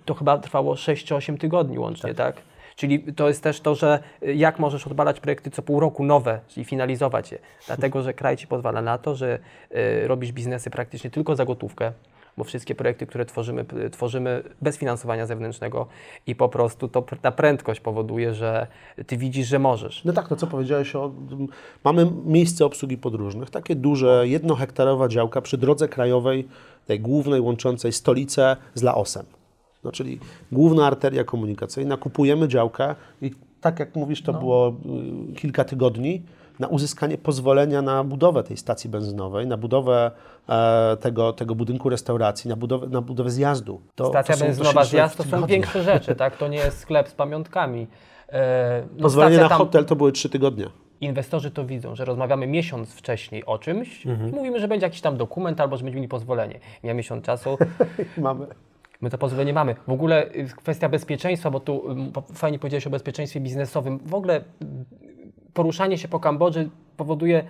To chyba trwało 6-8 tygodni łącznie, tak? Czyli to jest też to, że y, jak możesz odbalać projekty co pół roku nowe, czyli finalizować je. Dlatego, że kraj Ci pozwala na to, że y, robisz biznesy praktycznie tylko za gotówkę, bo wszystkie projekty, które tworzymy, tworzymy bez finansowania zewnętrznego i po prostu to ta prędkość powoduje, że Ty widzisz, że możesz. No tak, to co powiedziałeś o... Mamy miejsce obsługi podróżnych, takie duże, jednohektarowa działka przy drodze krajowej, tej głównej łączącej stolicę z Laosem. No, czyli główna arteria komunikacyjna, kupujemy działkę i tak jak mówisz, to było y, kilka tygodni na uzyskanie pozwolenia na budowę tej stacji benzynowej, na budowę e, tego, tego budynku restauracji, na budowę, na budowę zjazdu. To, Stacja to benzynowa, zjazd to są większe rzeczy, tak? To nie jest sklep z pamiątkami. E, no Pozwolenie na tam- hotel to były trzy tygodnie. Inwestorzy to widzą, że rozmawiamy miesiąc wcześniej o czymś, mówimy, że będzie jakiś tam dokument albo że będziemy mieli pozwolenie. Mija miesiąc czasu, (laughs) Mamy. my to pozwolenie mamy. W ogóle y, kwestia bezpieczeństwa, bo tu y, fajnie powiedziałeś o bezpieczeństwie biznesowym. W ogóle poruszanie się po Kambodży powoduje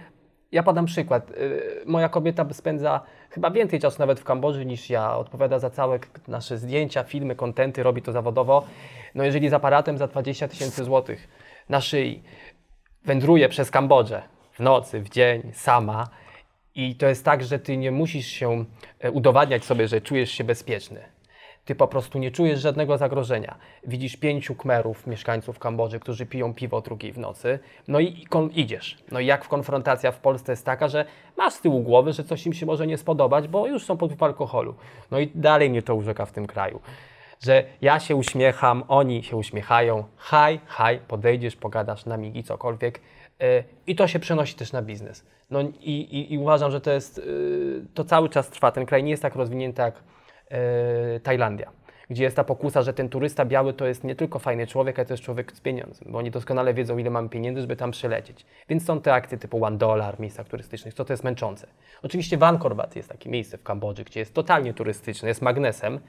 Ja podam przykład. Y, Moja kobieta spędza chyba więcej czasu nawet w Kambodży niż ja. Odpowiada za całe nasze zdjęcia, filmy, kontenty, robi to zawodowo. No jeżeli z aparatem za 20 tysięcy złotych na szyi wędruje przez Kambodżę w nocy, w dzień, sama i to jest tak, że ty nie musisz się e, udowadniać sobie, że czujesz się bezpieczny. Ty po prostu nie czujesz żadnego zagrożenia. Widzisz pięciu kmerów, mieszkańców Kambodży, którzy piją piwo drugiej w nocy, no i idziesz. No i jak konfrontacja w Polsce jest taka, że masz z tyłu głowy, że coś im się może nie spodobać, bo już są pod alkoholu. No i dalej mnie to urzeka w tym kraju. Że ja się uśmiecham, oni się uśmiechają, haj, haj, podejdziesz, pogadasz na migi, cokolwiek. Yy, I to się przenosi też na biznes. No i, i, i uważam, że to jest, yy, to cały czas trwa. Ten kraj nie jest tak rozwinięty jak Tajlandia, gdzie jest ta pokusa, że ten turysta biały to jest nie tylko fajny człowiek, ale jest człowiek z pieniądzem, bo oni doskonale wiedzą, ile mamy pieniędzy, żeby tam przylecieć. Więc są te akcje typu One Dollar w miejscach turystycznych, co to jest męczące. Oczywiście Angkor Wat jest takie miejsce w Kambodży, gdzie jest totalnie turystyczne, jest magnesem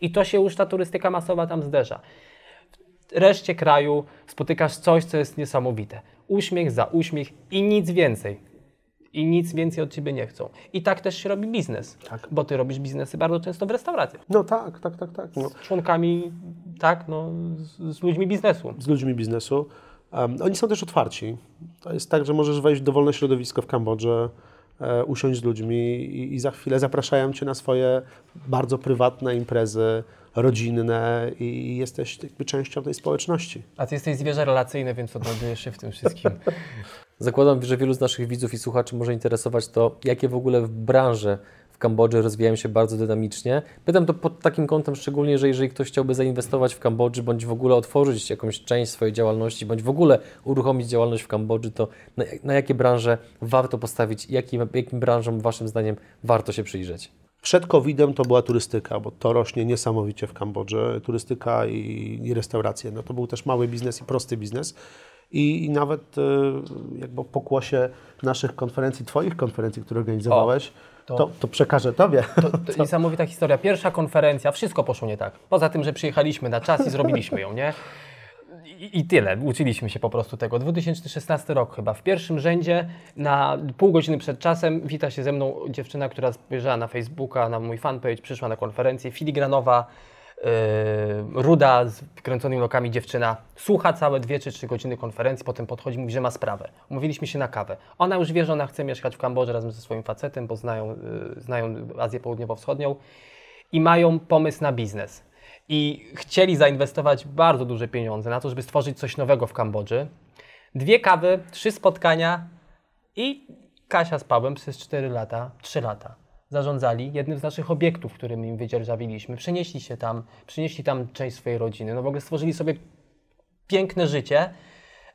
i to się już ta turystyka masowa tam zderza. W reszcie kraju spotykasz coś, co jest niesamowite. Uśmiech za uśmiech i nic więcej i nic więcej od ciebie nie chcą. I tak też się robi biznes, Tak. bo ty robisz biznesy bardzo często w restauracjach. No tak, tak, tak, tak. No. Z członkami, tak, no, z, z ludźmi biznesu. z ludźmi biznesu. Um, oni są też otwarci. To jest tak, że możesz wejść w dowolne środowisko w Kambodży, e, usiąść z ludźmi i, i za chwilę zapraszają cię na swoje bardzo prywatne imprezy, rodzinne i jesteś jakby częścią tej społeczności. A ty jesteś zwierzę relacyjne, więc odnajdujesz się w tym wszystkim. (laughs) Zakładam, że wielu z naszych widzów i słuchaczy może interesować to, jakie w ogóle branże w Kambodży rozwijają się bardzo dynamicznie. Pytam to pod takim kątem szczególnie, że jeżeli ktoś chciałby zainwestować w Kambodży, bądź w ogóle otworzyć jakąś część swojej działalności, bądź w ogóle uruchomić działalność w Kambodży, to na, na jakie branże warto postawić, jakim, jakim branżom Waszym zdaniem warto się przyjrzeć? Przed COVID-em to była turystyka, bo to rośnie niesamowicie w Kambodży. Turystyka i, i restauracje. No to był też mały biznes i prosty biznes. I, i nawet e, jakby pokłosie naszych konferencji, Twoich konferencji, które organizowałeś, to- to, to, przekażę Tobie. To, (laughs) to niesamowita historia. Pierwsza konferencja, wszystko poszło nie tak. Poza tym, że przyjechaliśmy na czas i zrobiliśmy ją, nie? I, I tyle, uczyliśmy się po prostu tego. 2016 rok chyba. W pierwszym rzędzie, na pół godziny przed czasem, wita się ze mną dziewczyna, która spojrzała na Facebooka, na mój fanpage, przyszła na konferencję, filigranowa, ruda, z kręconymi lokami dziewczyna, słucha całe dwie czy trzy godziny konferencji, potem podchodzi mówi, że ma sprawę. Umówiliśmy się na kawę. Ona już wie, że ona chce mieszkać w Kambodży razem ze swoim facetem, bo znają, yy, znają Azję Południowo-Wschodnią i mają pomysł na biznes. I chcieli zainwestować bardzo duże pieniądze na to, żeby stworzyć coś nowego w Kambodży. Dwie kawy, trzy spotkania i Kasia z Pawłem przez 4 lata, 3 lata zarządzali jednym z naszych obiektów, którym im wydzierżawiliśmy. Przenieśli się tam, przynieśli tam część swojej rodziny. No w ogóle stworzyli sobie piękne życie e,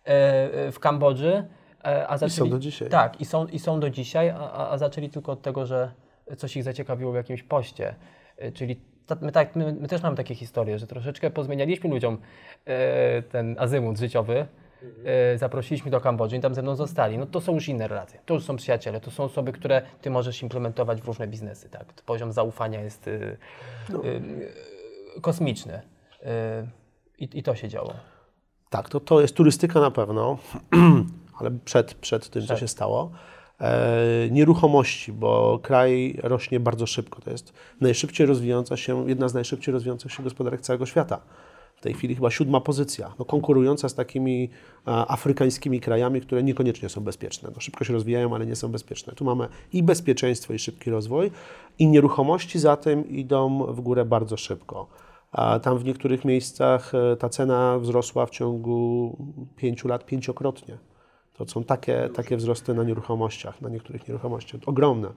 e, w Kambodży. e, A zaczęli, do dzisiaj. Tak, i są, i są do dzisiaj, a, a- zaczęli tylko od tego, że coś ich zaciekawiło w jakimś poście. Czyli my, tak, my, my też mamy takie historie, że troszeczkę pozmienialiśmy ludziom ten azymut życiowy, e, zaprosiliśmy do Kambodży i tam ze mną zostali. No to są już inne relacje, to już są przyjaciele, to są osoby, które ty możesz implementować w różne biznesy. Tak? Poziom zaufania jest e, e, kosmiczny. E, i, I to się działo. Tak, to, to jest turystyka na pewno, (clears throat) ale przed, przed tym, co się stało. E, nieruchomości, bo kraj rośnie bardzo szybko. To jest najszybciej rozwijająca się, jedna z najszybciej rozwijających się gospodarek całego świata. W tej chwili chyba siódma pozycja, no, konkurująca z takimi e, afrykańskimi krajami, które niekoniecznie są bezpieczne. No, szybko się rozwijają, ale nie są bezpieczne. Tu mamy i bezpieczeństwo, i szybki rozwój, i nieruchomości za tym idą w górę bardzo szybko. A tam w niektórych miejscach e, ta cena wzrosła w ciągu pięciu lat pięciokrotnie. To są takie, takie wzrosty na nieruchomościach, na niektórych nieruchomościach, ogromne. No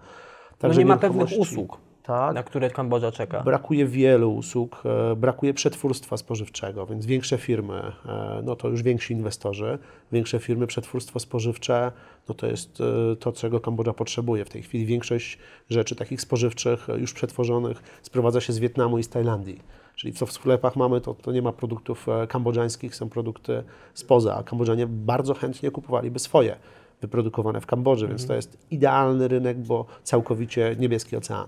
Także nie ma pewnych usług, Tak. na które Kambodża czeka. Brakuje wielu usług, e, brakuje przetwórstwa spożywczego, więc większe firmy, e, no to już więksi inwestorzy, większe firmy, przetwórstwo spożywcze, no to jest e, to, czego Kambodża potrzebuje. W tej chwili większość rzeczy takich spożywczych, już przetworzonych, sprowadza się z Wietnamu i z Tajlandii. Czyli co w sklepach mamy, to, to nie ma produktów kambodżańskich, są produkty spoza, a Kambodżanie bardzo chętnie kupowaliby swoje wyprodukowane w Kambodży, więc to jest idealny rynek, bo całkowicie niebieski ocean.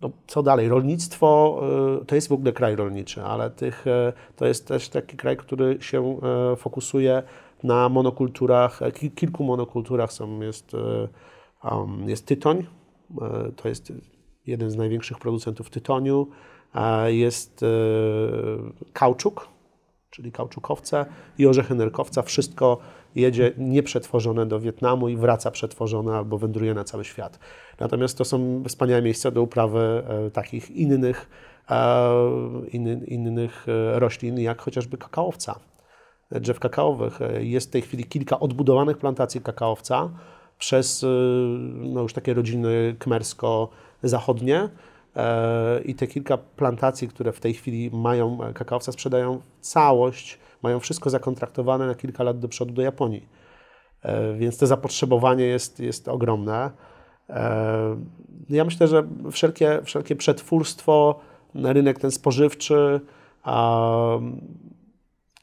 No, co dalej? Rolnictwo y, to jest w ogóle kraj rolniczy, ale tych, e, to jest też taki kraj, który się e, fokusuje Na monokulturach, e, ki- kilku monokulturach są, jest, jest tytoń, e, to jest jeden z największych producentów tytoniu, jest kauczuk, czyli kauczukowce i orzechy nerkowca. Wszystko jedzie nieprzetworzone do Wietnamu i wraca przetworzone albo wędruje na cały świat. Natomiast to są wspaniałe miejsca do uprawy e, takich innych, e, inny, innych e, roślin, jak chociażby kakaowca, drzew kakaowych. Jest w tej chwili kilka odbudowanych plantacji kakaowca przez no już takie rodziny kmersko-zachodnie. I te kilka plantacji, które w tej chwili mają kakaowca, sprzedają całość, mają wszystko zakontraktowane na kilka lat do przodu do Japonii. E, Więc to zapotrzebowanie jest, jest ogromne. E, Ja myślę, że wszelkie, wszelkie przetwórstwo, rynek ten spożywczy,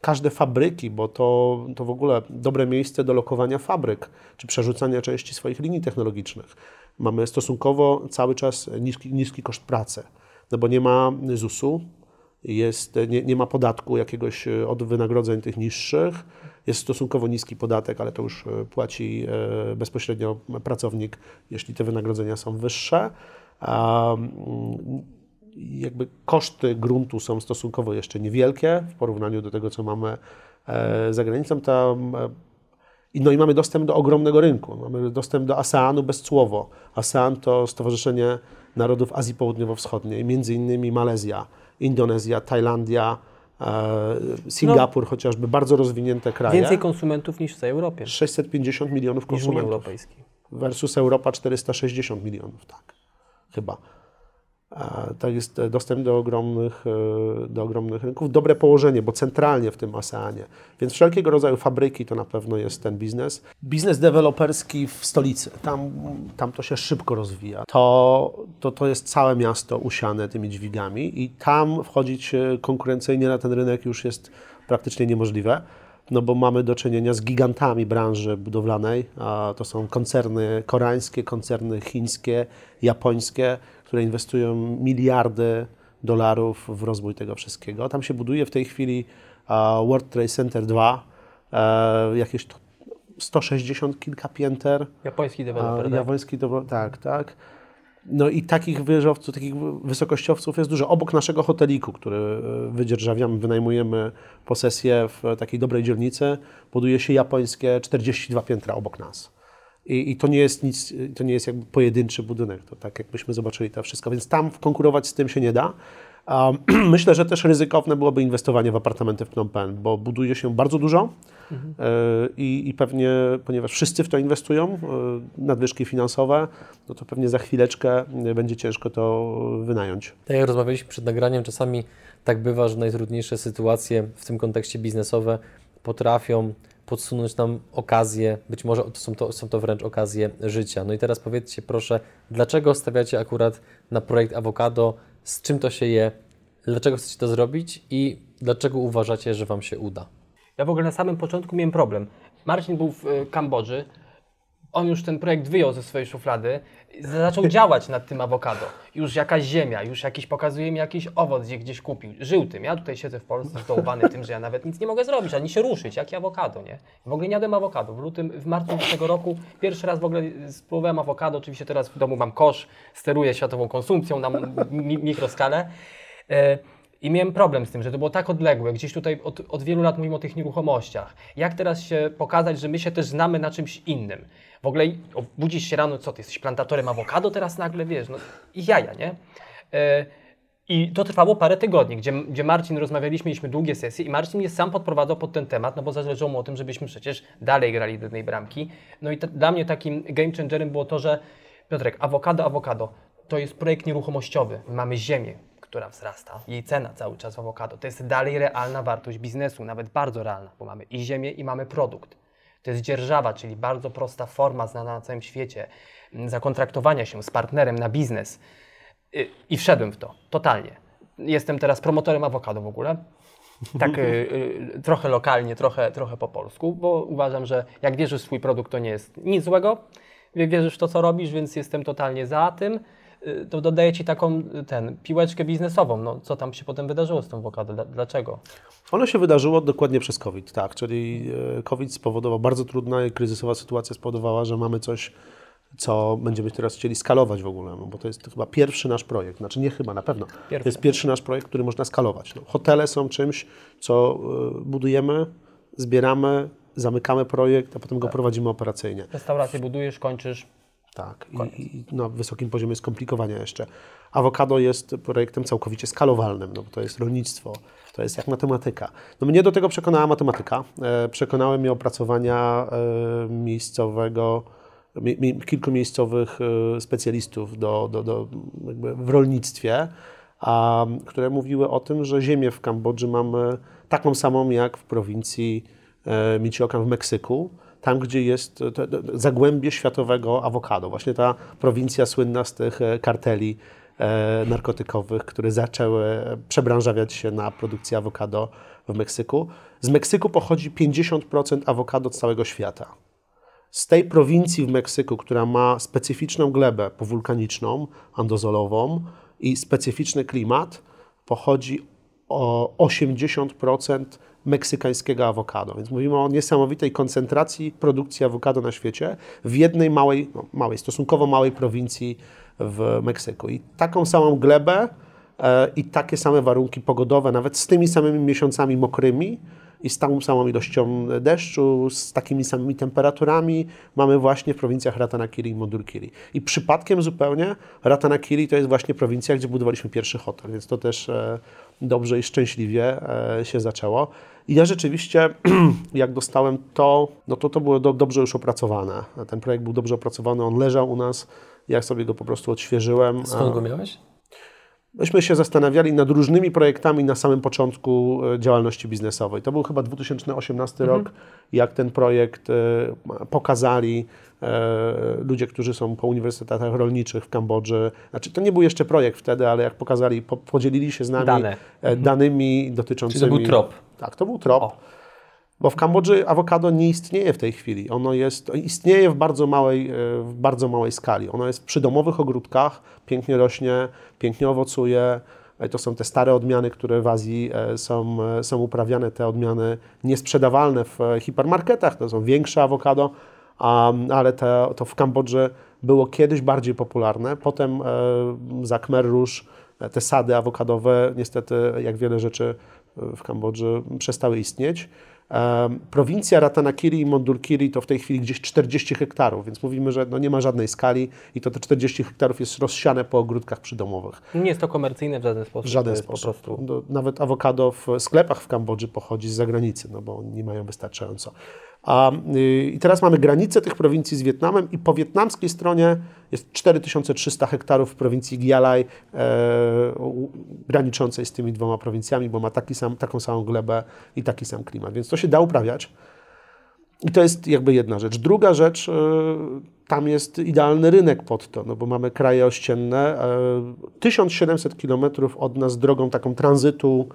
każde fabryki, bo to, to w ogóle dobre miejsce do lokowania fabryk, czy przerzucania części swoich linii technologicznych. Mamy stosunkowo cały czas niski, niski koszt pracy, no bo nie ma ZUS-u, jest, nie, nie ma podatku jakiegoś e, od wynagrodzeń tych niższych, jest stosunkowo niski podatek, ale to już e, płaci e, bezpośrednio pracownik, jeśli te wynagrodzenia są wyższe. Jakby koszty gruntu są stosunkowo jeszcze niewielkie w porównaniu do tego, co mamy za granicą. I no i mamy dostęp do ogromnego rynku. Mamy dostęp do ASEANu bezcłowo. ASEAN to Stowarzyszenie Narodów Azji Południowo-Wschodniej, między innymi Malezja, Indonezja, Tajlandia, e, Singapur chociażby, bardzo rozwinięte kraje. Więcej konsumentów niż w całej Europie, 650 milionów niż konsumentów Europejskiej. versus Europa 460 milionów, tak, chyba. To jest e, dostęp do ogromnych, e, do ogromnych rynków, dobre położenie, bo centralnie w tym ASEANie. Więc wszelkiego rodzaju fabryki to na pewno jest ten biznes. Biznes deweloperski w stolicy, tam, tam to się szybko rozwija. To, to, to jest całe miasto usiane tymi dźwigami i tam wchodzić e, konkurencyjnie na ten rynek już jest praktycznie niemożliwe no bo mamy do czynienia z gigantami branży budowlanej, to są koncerny koreańskie, koncerny chińskie, japońskie, które inwestują miliardy dolarów w rozwój tego wszystkiego. Tam się buduje w tej chwili World Trade Center 2, e, jakieś to 160 kilka pięter. Japoński deweloper, tak? japoński to, tak, tak. No i takich wieżowców, takich wysokościowców jest dużo. Obok naszego hoteliku, który e, wydzierżawiamy, wynajmujemy posesję w takiej dobrej dzielnicy, buduje się japońskie 42 piętra obok nas. I, I to nie jest nic, to nie jest jakby pojedynczy budynek, to tak jakbyśmy zobaczyli to wszystko, więc tam konkurować z tym się nie da. A, (clears throat) myślę, że też ryzykowne byłoby inwestowanie w apartamenty w Phnom Penh, bo buduje się bardzo dużo e, i, i pewnie, ponieważ wszyscy w to inwestują, e, nadwyżki finansowe, no to pewnie za chwileczkę e, będzie ciężko to wynająć. Tak jak rozmawialiśmy przed nagraniem, czasami tak bywa, że najtrudniejsze sytuacje w tym kontekście biznesowe potrafią podsunąć nam okazje, być może są, to są to wręcz okazje życia. No i teraz powiedzcie proszę, dlaczego stawiacie akurat na projekt awokado, z czym to się je, dlaczego chcecie to zrobić i dlaczego uważacie, że Wam się uda? Ja w ogóle na samym początku miałem problem. Marcin był w y, Kambodży, on już ten projekt wyjął ze swojej szuflady, zaczął (laughs) działać nad tym awokado. Już jakaś ziemia, już jakiś pokazuje mi jakiś owoc, gdzie gdzieś kupił. Żył tym. Ja tutaj siedzę w Polsce zdołowany tym, że ja nawet nic nie mogę zrobić, ani się ruszyć, jakie awokado, nie? W ogóle nie jadłem awokado. W lutym, w marcu tego roku pierwszy raz w ogóle spróbowałem awokado. Oczywiście teraz w domu mam kosz, steruję światową konsumpcją na mi mikroskalę. E, I miałem problem z tym, że to było tak odległe. Gdzieś tutaj od, od wielu lat mówimy o tych nieruchomościach. Jak teraz się pokazać, że my się też znamy na czymś innym? W ogóle budzisz się rano, co ty jesteś plantatorem awokado teraz nagle, wiesz, no i jaja, nie? E, I to trwało parę tygodni, gdzie, gdzie Marcin rozmawialiśmy, mieliśmy długie sesje i Marcin mnie sam podprowadzał pod ten temat, no bo zależało mu o tym, żebyśmy przecież dalej grali do jednej bramki. No i te, dla mnie takim game changerem było to, że Piotrek, awokado, awokado, to jest projekt nieruchomościowy. My mamy ziemię, która wzrasta, jej cena cały czas w awokado. To jest dalej realna wartość biznesu, nawet bardzo realna, bo mamy i ziemię i mamy produkt. To jest dzierżawa, czyli bardzo prosta forma znana na całym świecie m, zakontraktowania się z partnerem na biznes. Y, I wszedłem w to, totalnie. Jestem teraz promotorem awokado w ogóle. Tak y, y, trochę lokalnie, trochę, trochę po polsku, bo uważam, że jak wierzysz w swój produkt, to nie jest nic złego. Wie- Wierzysz w to, co robisz, więc jestem totalnie za tym. Y, to dodaje Ci taką y, ten, piłeczkę biznesową. No, co tam się potem wydarzyło z tą awokado? Dla- Dlaczego? Ono się wydarzyło dokładnie przez COVID, tak, czyli e, COVID spowodował, bardzo trudna i kryzysowa sytuacja spowodowała, że mamy coś, co będziemy teraz chcieli skalować w ogóle, no bo to jest chyba pierwszy nasz projekt, znaczy nie chyba, na pewno, Pierwszy. to jest pierwszy nasz projekt, który można skalować. No, hotele są czymś, co budujemy, zbieramy, zamykamy projekt, a potem go prowadzimy operacyjnie. Restaurację budujesz, kończysz. Tak, i, i na wysokim poziomie skomplikowania jeszcze. Awokado jest projektem całkowicie skalowalnym, no bo to jest rolnictwo, to jest jak matematyka. No mnie do tego przekonała matematyka. E, przekonały mnie opracowania e, miejscowego, mi, mi, kilku miejscowych e, specjalistów do, do, do, w rolnictwie, a, które mówiły o tym, że ziemię w Kambodży mamy taką samą jak w prowincji e, Michoacán w Meksyku, tam gdzie jest to, zagłębie światowego awokado. Właśnie ta prowincja słynna z tych e, karteli e, narkotykowych, które zaczęły przebranżawiać się na produkcję awokado w Meksyku. Z Meksyku pochodzi 50% awokado całego świata. Z tej prowincji w Meksyku, która ma specyficzną glebę powulkaniczną, andozolową i specyficzny klimat, pochodzi o 80% meksykańskiego awokado. Więc mówimy o niesamowitej koncentracji produkcji awokado na świecie w jednej małej, no, małej stosunkowo małej prowincji w Meksyku. I taką samą glebę e, i takie same warunki pogodowe, nawet z tymi samymi miesiącami mokrymi, i z tą samą ilością deszczu, z takimi samymi temperaturami mamy właśnie w prowincjach Ratanakiri i Mondulkiri. I przypadkiem zupełnie Ratanakiri to jest właśnie prowincja, gdzie budowaliśmy pierwszy hotel, więc to też e, dobrze i szczęśliwie e, się zaczęło. I ja rzeczywiście, (clears throat) jak dostałem to, no to to było do, dobrze już opracowane. Ten projekt był dobrze opracowany, on leżał u nas, ja sobie go po prostu odświeżyłem. Skąd go miałeś? Myśmy się zastanawiali nad różnymi projektami na samym początku e, działalności biznesowej. To był chyba 2018 rok, jak ten projekt e, pokazali e, ludzie, którzy są po uniwersytetach rolniczych w Kambodży. Znaczy, to nie był jeszcze projekt wtedy, ale jak pokazali, po, podzielili się z nami Dane. e, danymi dotyczącymi... Czyli to był trop. Tak, to był trop. O. Bo w Kambodży awokado nie istnieje w tej chwili. Ono jest, istnieje w bardzo, małej, e, w bardzo małej skali. Ono jest przy domowych ogródkach, pięknie rośnie, pięknie owocuje. E, To są te stare odmiany, które w Azji e, są, są uprawiane, te odmiany niesprzedawalne w hipermarketach. To są większe awokado, ale te, to w Kambodży było kiedyś bardziej popularne. Potem za Khmer Rouge te sady awokadowe, niestety, jak wiele rzeczy w Kambodży, przestały istnieć. Prowincja Ratanakiri i Mondulkiri to w tej chwili gdzieś 40 hektarów, więc mówimy, że no nie ma żadnej skali i to te 40 hektarów jest rozsiane po ogródkach przydomowych. Nie jest to komercyjne w żaden sposób. W żaden jest sposób. Po prostu No, nawet awokado w sklepach w Kambodży pochodzi z zagranicy, no bo nie mają wystarczająco. A, y, I teraz mamy granicę tych prowincji z Wietnamem i po wietnamskiej stronie jest 4300 hektarów w prowincji Gialaj, e, graniczącej z tymi dwoma prowincjami, bo ma taki sam, taką samą glebę i taki sam klimat. Więc to się da uprawiać. I to jest jakby jedna rzecz. Druga rzecz, e, tam jest idealny rynek pod to, no bo mamy kraje ościenne. e, 1700 kilometrów od nas drogą taką tranzytu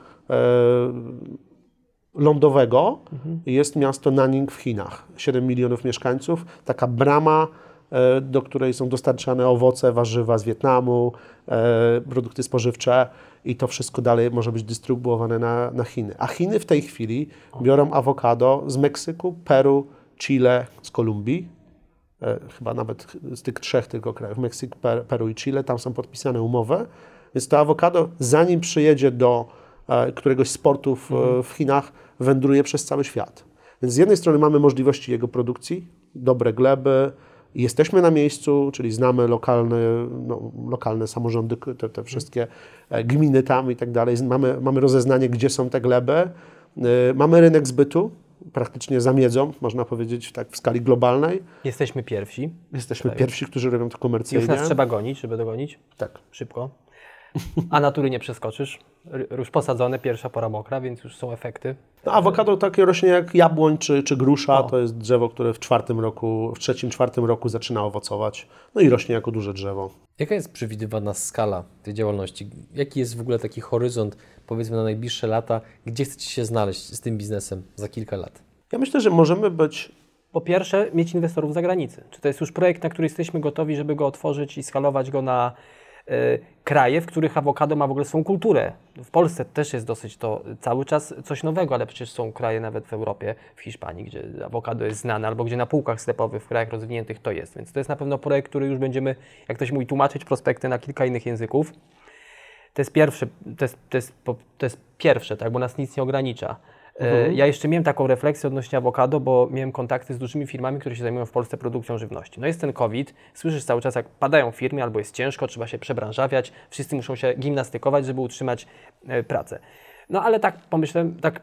lądowego jest miasto Nanning w Chinach. 7 milionów mieszkańców. Taka brama, e, do której są dostarczane owoce, warzywa z Wietnamu, e, produkty spożywcze i to wszystko dalej może być dystrybuowane na, na Chiny. A Chiny w tej chwili biorą awokado z Meksyku, Peru, Chile, z Kolumbii. E, chyba nawet z tych trzech tylko krajów, Meksyk, Per- Peru i Chile, tam są podpisane umowy, więc to awokado, zanim przyjedzie do któregoś z portów e, w Chinach, wędruje przez cały świat. Więc z jednej strony mamy możliwości jego produkcji, dobre gleby, jesteśmy na miejscu, czyli znamy lokalne, no, lokalne samorządy, te, te wszystkie e, gminy tam i tak dalej, mamy, mamy rozeznanie, gdzie są te gleby, E, mamy rynek zbytu, praktycznie za miedzą, można powiedzieć tak w skali globalnej. jesteśmy pierwsi. Jesteśmy pierwsi, którzy robią to komercyjnie. Już nas trzeba gonić, żeby dogonić. Tak. Szybko. A natury nie przeskoczysz. Już posadzone, pierwsza pora mokra, więc już są efekty. No, awokado takie rośnie jak jabłoń czy, czy grusza. O. To jest drzewo, które w czwartym roku, w trzecim, czwartym roku zaczyna owocować. No i rośnie jako duże drzewo. Jaka jest przewidywana skala tej działalności? Jaki jest w ogóle taki horyzont, powiedzmy na najbliższe lata, gdzie chcecie się znaleźć z tym biznesem za kilka lat? Ja myślę, że możemy być Po pierwsze, mieć inwestorów z zagranicy. Czy to jest już projekt, na który jesteśmy gotowi, żeby go otworzyć i skalować go na kraje, w których awokado ma w ogóle swoją kulturę. W Polsce też jest dosyć to cały czas coś nowego, ale przecież są kraje nawet w Europie, w Hiszpanii, gdzie awokado jest znane, albo gdzie na półkach sklepowych w krajach rozwiniętych to jest. Więc to jest na pewno projekt, który już będziemy, jak ktoś mówi, tłumaczyć prospekty na kilka innych języków. To jest pierwsze, to jest, to jest, to jest pierwsze tak, bo nas nic nie ogranicza. E, Ja jeszcze miałem taką refleksję odnośnie awokado, bo miałem kontakty z dużymi firmami, które się zajmują w Polsce produkcją żywności. No jest ten COVID, słyszysz cały czas, jak padają firmy, albo jest ciężko, trzeba się przebranżawiać, wszyscy muszą się gimnastykować, żeby utrzymać e, pracę. No ale tak pomyślałem, tak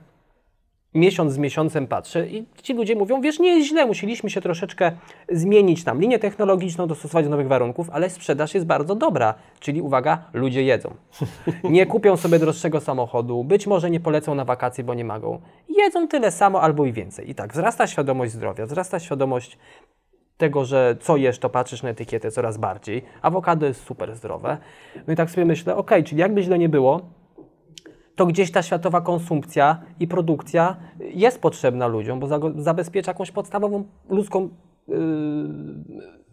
miesiąc z miesiącem patrzę i ci ludzie mówią, wiesz, nie jest źle, musieliśmy się troszeczkę zmienić tam linię technologiczną, dostosować do nowych warunków, ale sprzedaż jest bardzo dobra, czyli uwaga, ludzie jedzą. (laughs) Nie kupią sobie droższego samochodu, być może nie polecą na wakacje, bo nie mogą. Jedzą tyle samo albo i więcej. I tak, wzrasta świadomość zdrowia, wzrasta świadomość tego, że co jesz, to patrzysz na etykietę coraz bardziej. Awokado jest super zdrowe. No i tak sobie myślę, ok, czyli jakby źle nie było, to gdzieś ta światowa konsumpcja i produkcja jest potrzebna ludziom, bo zabezpiecza jakąś podstawową ludzką yy,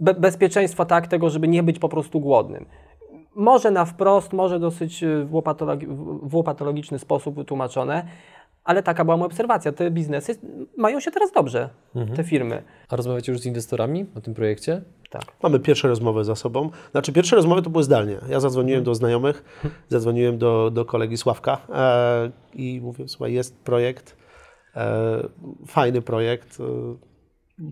be- bezpieczeństwo tak tego, żeby nie być po prostu głodnym. Może na wprost, może dosyć w- w łopatologiczny sposób wytłumaczone, ale taka była moja obserwacja. Te biznesy mają się teraz dobrze, te firmy. A rozmawiacie już z inwestorami o tym projekcie? Tak. Mamy pierwsze rozmowy za sobą. Znaczy, pierwsze rozmowy to były zdalnie. Ja zadzwoniłem do znajomych, zadzwoniłem do, do kolegi Sławka e, i mówię, słuchaj, jest projekt, e, fajny projekt, e,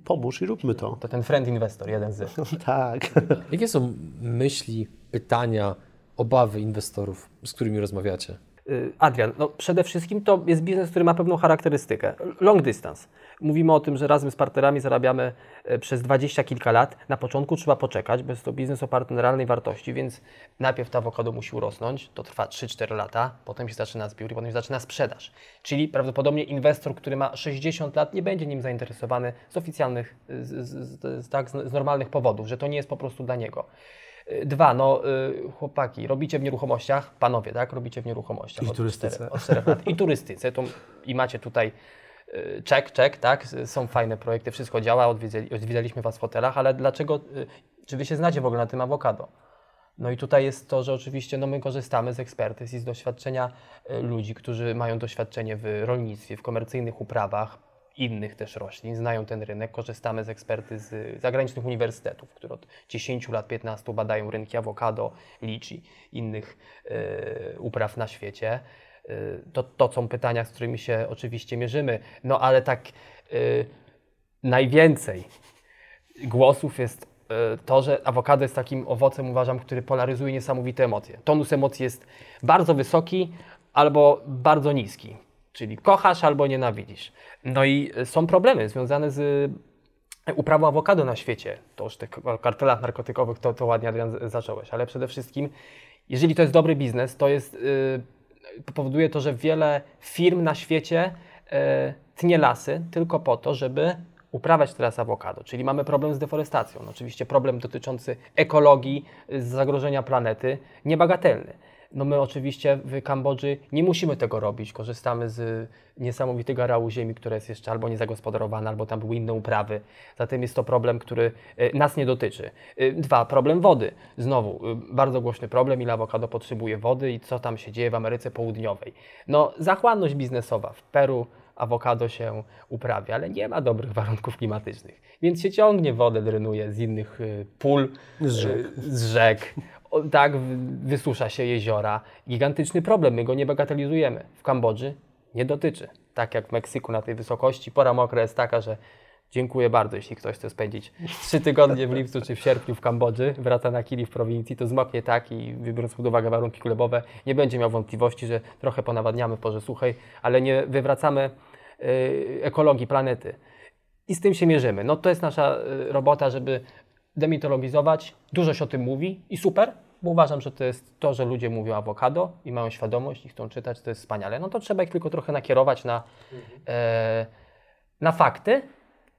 pomóż i róbmy to. To ten friend inwestor, jeden z. (laughs) Tak. Jakie są myśli, pytania, obawy inwestorów, z którymi rozmawiacie? Y, Adrian, no przede wszystkim to jest biznes, który ma pewną charakterystykę. Long distance. Mówimy o tym, że razem z partnerami zarabiamy e, przez dwadzieścia kilka lat. Na początku trzeba poczekać, bo jest to biznes oparty na realnej wartości, więc najpierw to awokado musi urosnąć, to trwa 3-4 lata, potem się zaczyna zbiór i potem się zaczyna sprzedaż. Czyli prawdopodobnie inwestor, który ma 60 lat, nie będzie nim zainteresowany z oficjalnych, z, z, z, tak, z normalnych powodów, że to nie jest po prostu dla niego. Y, Dwa, no y, chłopaki, robicie w nieruchomościach, panowie, tak? Robicie w nieruchomościach. I od turystyce. czterech- Od czterech lat. I turystyce. To, I macie tutaj y, czek, czek, tak? Są fajne projekty, wszystko działa, odwiedzali, odwiedzaliśmy Was w hotelach, ale dlaczego, y, czy Wy się znacie w ogóle na tym awokado? No i tutaj jest to, że oczywiście no, my korzystamy z ekspertyz i z doświadczenia y, ludzi, którzy mają doświadczenie w rolnictwie, w komercyjnych uprawach, innych też roślin, znają ten rynek. Korzystamy z ekspertyz zagranicznych uniwersytetów, które od 10 lat, 15 badają rynki awokado, liczy, innych y, upraw na świecie. Y, to, to są pytania, z którymi się oczywiście mierzymy. No ale tak y, najwięcej głosów jest to, że awokado jest takim owocem, uważam, który polaryzuje niesamowite emocje. Tonus emocji jest bardzo wysoki albo bardzo niski, czyli kochasz albo nienawidzisz. No i e, są problemy związane z e, uprawą awokado na świecie. To już tych kartelach narkotykowych to, to ładnie Adrian zacząłeś, ale przede wszystkim, jeżeli to jest dobry biznes, to jest, y, powoduje to, że wiele firm na świecie y, tnie lasy tylko po to, żeby uprawiać teraz awokado, czyli mamy problem z deforestacją. No, oczywiście problem dotyczący ekologii, zagrożenia planety, niebagatelny. No my oczywiście w Kambodży nie musimy tego robić. Korzystamy z niesamowitego areału ziemi, które jest jeszcze albo niezagospodarowane, albo tam były inne uprawy. Zatem jest to problem, który y, nas nie dotyczy. Y, Dwa, problem wody. Znowu, y, bardzo głośny problem, ile awokado potrzebuje wody i co tam się dzieje w Ameryce Południowej. No, zachłanność biznesowa w Peru, awokado się uprawia, ale nie ma dobrych warunków klimatycznych. Więc się ciągnie wodę, drenuje z innych pól, Z rzek. z rzek. Tak, wysusza się jeziora. Gigantyczny problem, my go nie bagatelizujemy. W Kambodży nie dotyczy. Tak jak w Meksyku na tej wysokości, pora mokra jest taka, że dziękuję bardzo, jeśli ktoś chce spędzić trzy tygodnie w lipcu czy w sierpniu w Kambodży, wraca na Kili w prowincji, to zmoknie tak i biorąc pod uwagę warunki glebowe, nie będzie miał wątpliwości, że trochę ponawadniamy w porze suchej, ale nie wywracamy y, ekologii planety. I z tym się mierzymy. No to jest nasza y, robota, żeby demitologizować. Dużo się o tym mówi i super, bo uważam, że to jest to, że ludzie mówią awokado i mają świadomość i chcą czytać, to jest wspaniale. No to trzeba ich tylko trochę nakierować na, e, na fakty.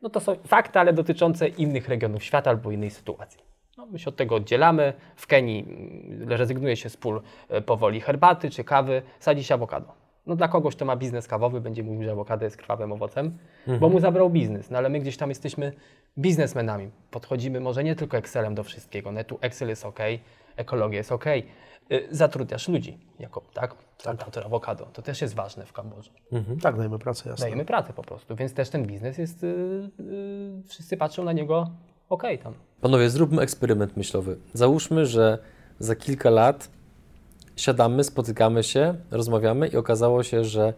No to są fakty, ale dotyczące innych regionów świata albo innej sytuacji. No, my się od tego oddzielamy. W Kenii mm, rezygnuje się z pól e, powoli herbaty czy kawy, sadzi się awokado. No dla kogoś, kto ma biznes kawowy, będzie mówił, że awokado jest krwawym owocem, bo mu zabrał biznes. No ale my gdzieś tam jesteśmy biznesmenami. Podchodzimy może nie tylko Excelem do wszystkiego. No tu Excel jest ok, ekologia jest ok. Y, Zatrudniasz ludzi jako, tak? Plantator awokado. To też jest ważne w Kambodży. Tak, dajemy pracę, jasne. Dajemy pracę po prostu, więc też ten biznes jest, y, y, wszyscy patrzą na niego ok tam. Panowie, zróbmy eksperyment myślowy. Załóżmy, że za kilka lat siadamy, spotykamy się, rozmawiamy i okazało się, że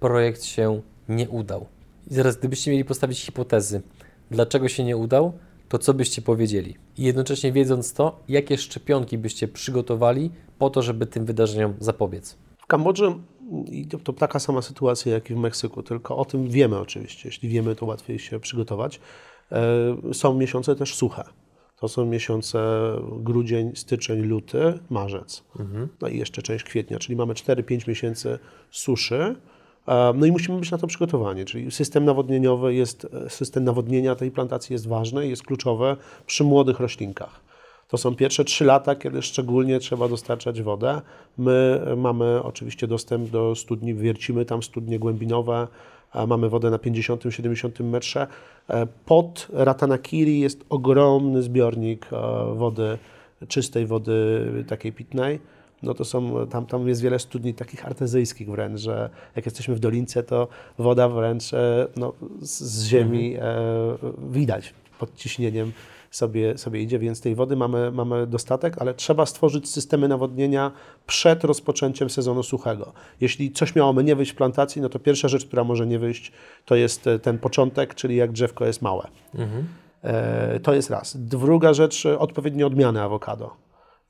projekt się nie udał. I teraz, gdybyście mieli postawić hipotezy, dlaczego się nie udał, to co byście powiedzieli? I jednocześnie wiedząc to, jakie szczepionki byście przygotowali po to, żeby tym wydarzeniom zapobiec? W Kambodży to, to taka sama sytuacja jak i w Meksyku, tylko o tym wiemy oczywiście. Jeśli wiemy, to łatwiej się przygotować. E, Są miesiące też suche. To są miesiące grudzień, styczeń, luty, marzec. No i jeszcze część kwietnia, czyli mamy 4-5 miesięcy suszy. E, No i musimy być na to przygotowani, czyli system nawodnieniowy jest, system nawodnienia tej plantacji jest ważny i jest kluczowy przy młodych roślinkach. To są pierwsze trzy lata, kiedy szczególnie trzeba dostarczać wodę. My mamy oczywiście dostęp do studni, wiercimy tam studnie głębinowe, mamy wodę na 50-70 metrze. E, Pod Ratanakiri jest ogromny zbiornik e, wody, czystej wody takiej pitnej. No to są, tam, tam jest wiele studni takich artezyjskich wręcz, że jak jesteśmy w dolince, to woda wręcz e, no, z, ziemi e, widać pod ciśnieniem sobie, sobie idzie, więc tej wody mamy, mamy dostatek, ale trzeba stworzyć systemy nawodnienia przed rozpoczęciem sezonu suchego. Jeśli coś miałoby nie wyjść w plantacji, no to pierwsza rzecz, która może nie wyjść, to jest e, ten początek, czyli jak drzewko jest małe. E, to jest raz. Druga rzecz, e, odpowiednie odmiany awokado.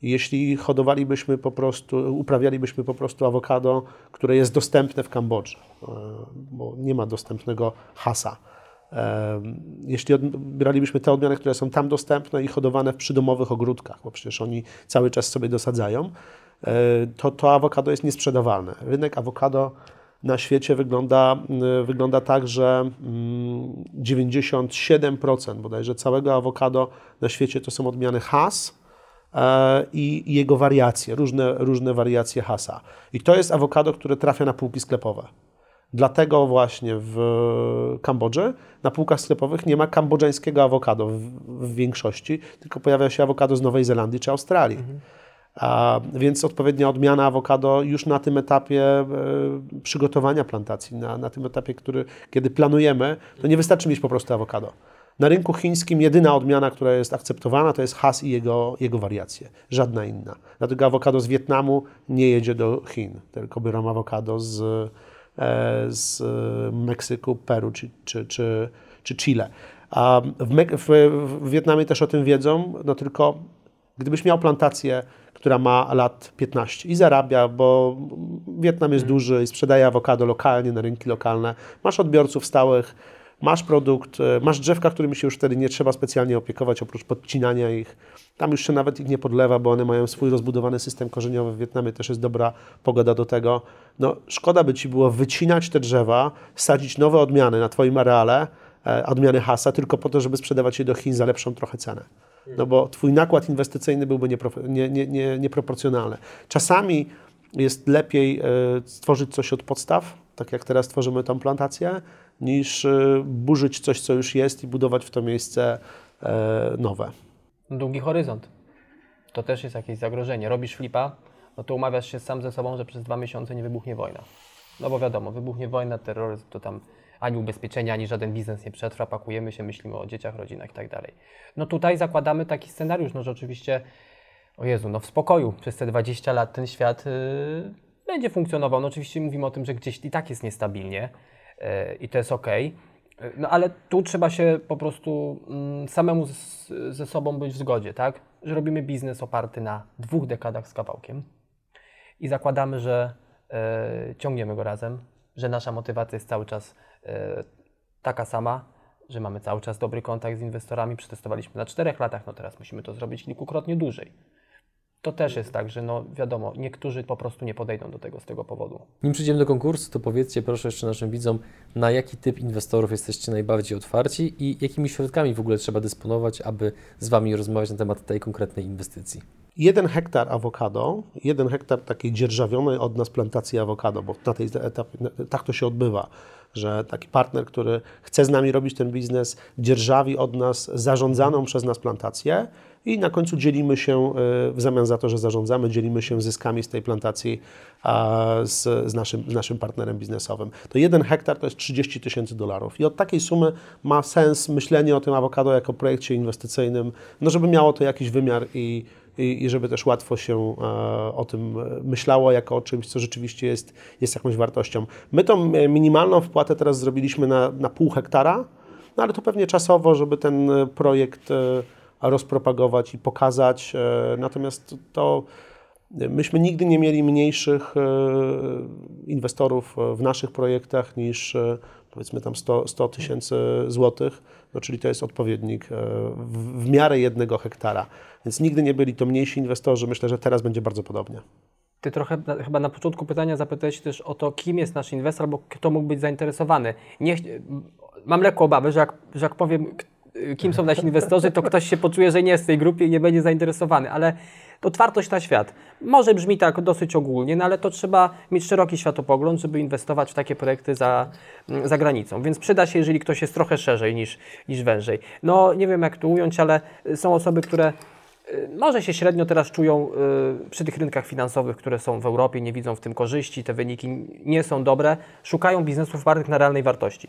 Jeśli hodowalibyśmy po prostu, uprawialibyśmy po prostu awokado, które jest dostępne w Kambodży, e, bo nie ma dostępnego hasa. E, Jeśli bralibyśmy te odmiany, które są tam dostępne i hodowane w przydomowych ogródkach, bo przecież oni cały czas sobie dosadzają, e, to to awokado jest niesprzedawalne. Rynek awokado na świecie wygląda, y, wygląda tak, że mm, 97% bodajże całego awokado na świecie to są odmiany Hass e, i jego wariacje, różne, różne wariacje Hasa. I to jest awokado, które trafia na półki sklepowe. Dlatego właśnie w Kambodży na półkach sklepowych nie ma kambodżańskiego awokado w, w większości, tylko pojawia się awokado z Nowej Zelandii czy Australii. A, więc odpowiednia odmiana awokado już na tym etapie e, przygotowania plantacji, na, na tym etapie, który, kiedy planujemy, to nie wystarczy mieć po prostu awokado. Na rynku chińskim jedyna odmiana, która jest akceptowana, to jest has i jego, jego wariacje. Żadna inna. Dlatego awokado z Wietnamu nie jedzie do Chin, tylko biorą awokado z, z Meksyku, Peru czy, czy, czy, czy Chile. A w, w, w Wietnamie też o tym wiedzą, no tylko gdybyś miał plantację, która ma lat 15 i zarabia, bo Wietnam jest duży i sprzedaje awokado lokalnie na rynki lokalne, masz odbiorców stałych, masz produkt, e, masz drzewka, którymi się już wtedy nie trzeba specjalnie opiekować, oprócz podcinania ich. Tam już się nawet ich nie podlewa, bo one mają swój rozbudowany system korzeniowy. W Wietnamie też jest dobra pogoda do tego. No, szkoda by Ci było wycinać te drzewa, sadzić nowe odmiany na Twoim areale, e, odmiany hasa, tylko po to, żeby sprzedawać je do Chin za lepszą trochę cenę. No bo Twój nakład inwestycyjny byłby nie, nie, nie, nieproporcjonalny. Czasami jest lepiej e, stworzyć coś od podstaw, tak jak teraz tworzymy tą plantację, niż e, burzyć coś, co już jest i budować w to miejsce e, nowe. Długi horyzont. To też jest jakieś zagrożenie. Robisz flipa, no to umawiasz się sam ze sobą, że przez dwa miesiące nie wybuchnie wojna. No bo wiadomo, wybuchnie wojna, terroryzm, to tam ani ubezpieczenia, ani żaden biznes nie przetrwa, pakujemy się, myślimy o dzieciach, rodzinach i tak dalej. No tutaj zakładamy taki scenariusz, no że oczywiście, o Jezu, no w spokoju przez te 20 lat ten świat yy, będzie funkcjonował. No oczywiście mówimy o tym, że gdzieś i tak jest niestabilnie yy, i to jest okej. Yy, No ale tu trzeba się po prostu mm, samemu z, ze sobą być w zgodzie, tak? Że robimy biznes oparty na dwóch dekadach z kawałkiem i zakładamy, że e, ciągniemy go razem, że nasza motywacja jest cały czas e, taka sama, że mamy cały czas dobry kontakt z inwestorami, przetestowaliśmy na czterech latach, no teraz musimy to zrobić kilkukrotnie dłużej. To też jest tak, że no wiadomo, niektórzy po prostu nie podejdą do tego z tego powodu. Nim przejdziemy do konkursu, to powiedzcie proszę jeszcze naszym widzom, na jaki typ inwestorów jesteście najbardziej otwarci i jakimi środkami w ogóle trzeba dysponować, aby z Wami rozmawiać na temat tej konkretnej inwestycji. Jeden hektar awokado, jeden hektar takiej dzierżawionej od nas plantacji awokado, bo na tej etapie tak to się odbywa, że taki partner, który chce z nami robić ten biznes, dzierżawi od nas zarządzaną przez nas plantację i na końcu dzielimy się, w zamian za to, że zarządzamy, dzielimy się zyskami z tej plantacji z, z, naszym, naszym partnerem biznesowym. To jeden hektar to jest 30 tysięcy dolarów i od takiej sumy ma sens myślenie o tym awokado jako projekcie inwestycyjnym, no żeby miało to jakiś wymiar i, i, i żeby też łatwo się e, o tym myślało jako o czymś, co rzeczywiście jest, jest jakąś wartością. My tą minimalną wpłatę teraz zrobiliśmy na, na pół hektara, no ale to pewnie czasowo, żeby ten projekt e, rozpropagować i pokazać. E, natomiast to myśmy nigdy nie mieli mniejszych inwestorów w naszych projektach niż powiedzmy tam 100 tysięcy złotych, no czyli to jest odpowiednik w, w miarę jednego hektara. Więc nigdy nie byli to mniejsi inwestorzy. Myślę, że teraz będzie bardzo podobnie. Ty trochę chyba na początku pytania zapytałeś też o to, kim jest nasz inwestor, albo kto mógł być zainteresowany. Nie, mam lekko obawy, że jak, że jak powiem, kim są nasi inwestorzy, to ktoś się poczuje, że nie jest w tej grupie i nie będzie zainteresowany, ale otwartość na świat. Może brzmi tak dosyć ogólnie, no ale to trzeba mieć szeroki światopogląd, żeby inwestować w takie projekty za, za granicą. Więc przyda się, jeżeli ktoś jest trochę szerzej niż, niż wężej. No nie wiem jak to ująć, ale są osoby, które Y, może się średnio teraz czują y, przy tych rynkach finansowych, które są w Europie, nie widzą w tym korzyści, te wyniki nie są dobre, szukają biznesów opartych na realnej wartości.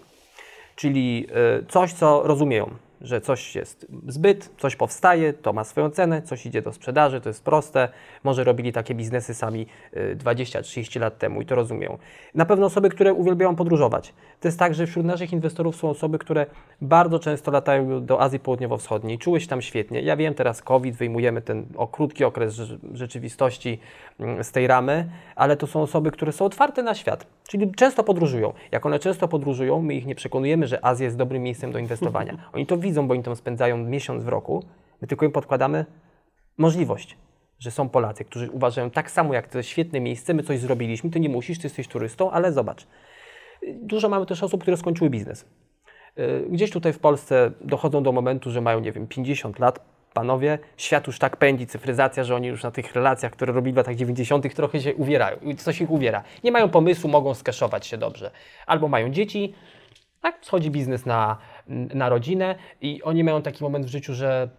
Czyli y, coś, co rozumieją że coś jest zbyt, coś powstaje, to ma swoją cenę, coś idzie do sprzedaży, to jest proste. Może robili takie biznesy sami 20-30 y, lat temu i to rozumieją. Na pewno osoby, które uwielbiają podróżować. To jest tak, że wśród naszych inwestorów są osoby, które bardzo często latają do Azji Południowo-Wschodniej, czuły się tam świetnie. Ja wiem, teraz COVID, wyjmujemy ten o krótki okres rzeczywistości mm, z tej ramy, ale to są osoby, które są otwarte na świat, czyli często podróżują. Jak one często podróżują, my ich nie przekonujemy, że Azja jest dobrym miejscem do inwestowania. (laughs) Oni to widzą, bo oni tam spędzają miesiąc w roku. My tylko im podkładamy możliwość, że są Polacy, którzy uważają tak samo jak to świetne miejsce, my coś zrobiliśmy, ty nie musisz, ty jesteś turystą, ale zobacz. Dużo mamy też osób, które skończyły biznes. Y, gdzieś tutaj w Polsce dochodzą do momentu, że mają, nie wiem, 50 lat, panowie, świat już tak pędzi, cyfryzacja, że oni już na tych relacjach, które robili w latach 90., trochę się uwierają. Coś ich uwiera. Nie mają pomysłu, mogą skeszować się dobrze. Albo mają dzieci, tak, schodzi biznes na, na rodzinę i oni mają taki moment w życiu, że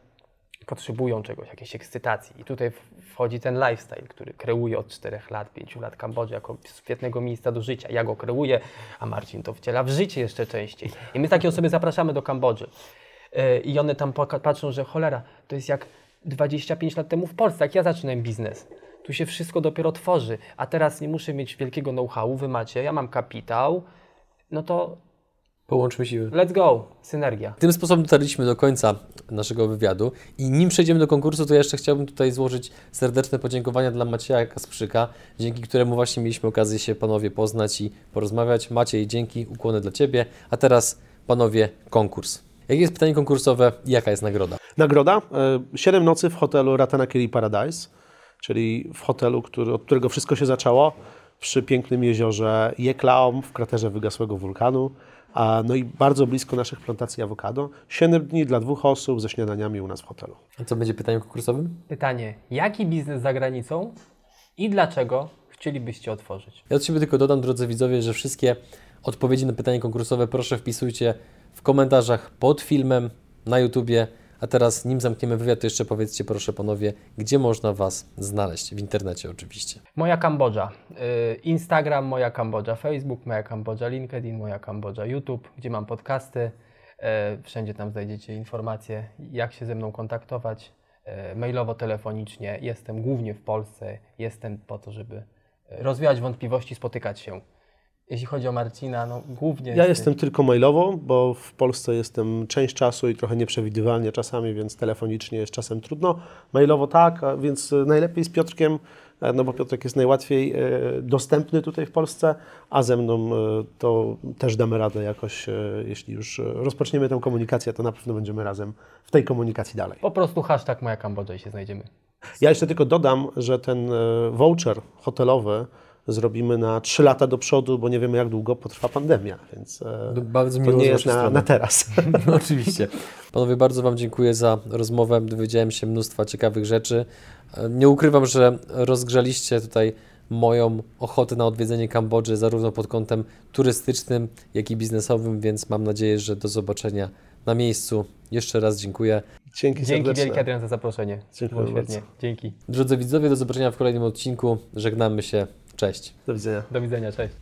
potrzebują czegoś, jakiejś ekscytacji. I tutaj wchodzi ten lifestyle, który kreuje od 4 lat, 5 lat Kambodży jako świetnego miejsca do życia. Ja go kreuję, a Marcin to wciela w życie jeszcze częściej. I my takie osoby zapraszamy do Kambodży. E, I one tam patrzą, że cholera, to jest jak 25 lat temu w Polsce, jak ja zaczynałem biznes. Tu się wszystko dopiero tworzy, a teraz nie muszę mieć wielkiego know-howu, wy macie, ja mam kapitał, no to Połączmy siły. Let's go, synergia. Tym sposobem dotarliśmy do końca naszego wywiadu i nim przejdziemy do konkursu, to jeszcze chciałbym tutaj złożyć serdeczne podziękowania dla Macieja Kasprzyka, dzięki któremu właśnie mieliśmy okazję się panowie poznać i porozmawiać. Maciej, dzięki, ukłony dla Ciebie. A teraz panowie, konkurs. Jakie jest pytanie konkursowe i jaka jest nagroda? Nagroda? E, siedem nocy w hotelu Ratanakiri Paradise, czyli w hotelu, który, od którego wszystko się zaczęło, przy pięknym jeziorze Jeklaom w kraterze wygasłego wulkanu. A, no i bardzo blisko naszych plantacji awokado. Siedem dni dla dwóch osób ze śniadaniami u nas w hotelu. A co będzie pytaniem konkursowym? Pytanie, jaki biznes za granicą i dlaczego chcielibyście otworzyć? Ja od siebie tylko dodam, drodzy widzowie, że wszystkie odpowiedzi na pytanie konkursowe proszę wpisujcie w komentarzach pod filmem na YouTubie. A teraz, nim zamkniemy wywiad, to jeszcze powiedzcie proszę panowie, gdzie można Was znaleźć? W internecie oczywiście. Moja Kambodża. Y, Instagram Moja Kambodża, Facebook Moja Kambodża, LinkedIn Moja Kambodża, YouTube, gdzie mam podcasty. Y, wszędzie tam znajdziecie informacje, jak się ze mną kontaktować. Y, mailowo, telefonicznie. Jestem głównie w Polsce. Jestem po to, żeby rozwijać wątpliwości, spotykać się jeśli chodzi o Marcina, no głównie... Ja jestem tylko mailowo, bo w Polsce jestem część czasu i trochę nieprzewidywalnie czasami, więc telefonicznie jest czasem trudno. Mailowo tak, więc najlepiej z Piotrkiem, e, no bo Piotrek jest najłatwiej e, dostępny tutaj w Polsce, a ze mną e, to też damy radę jakoś, jeśli już rozpoczniemy tę komunikację, to na pewno będziemy razem w tej komunikacji dalej. Po prostu hashtag Moja Kambodża i się znajdziemy. Ja jeszcze tylko dodam, że ten voucher hotelowy, zrobimy na 3 lata do przodu, bo nie wiemy, jak długo potrwa pandemia, więc e, bardzo to nie jest na, na, teraz. (laughs) No, oczywiście. Panowie, bardzo Wam dziękuję za rozmowę. Dowiedziałem się mnóstwa ciekawych rzeczy. E, nie ukrywam, że rozgrzaliście tutaj moją ochotę na odwiedzenie Kambodży, zarówno pod kątem turystycznym, jak i biznesowym, więc mam nadzieję, że do zobaczenia na miejscu. Jeszcze raz dziękuję. Dzięki, Dzięki wielkie Adrian za zaproszenie. Dziękuję Było świetnie. bardzo. Dzięki. Drodzy widzowie, do zobaczenia w kolejnym odcinku. Żegnamy się. Cześć. Do widzenia. Do widzenia, cześć.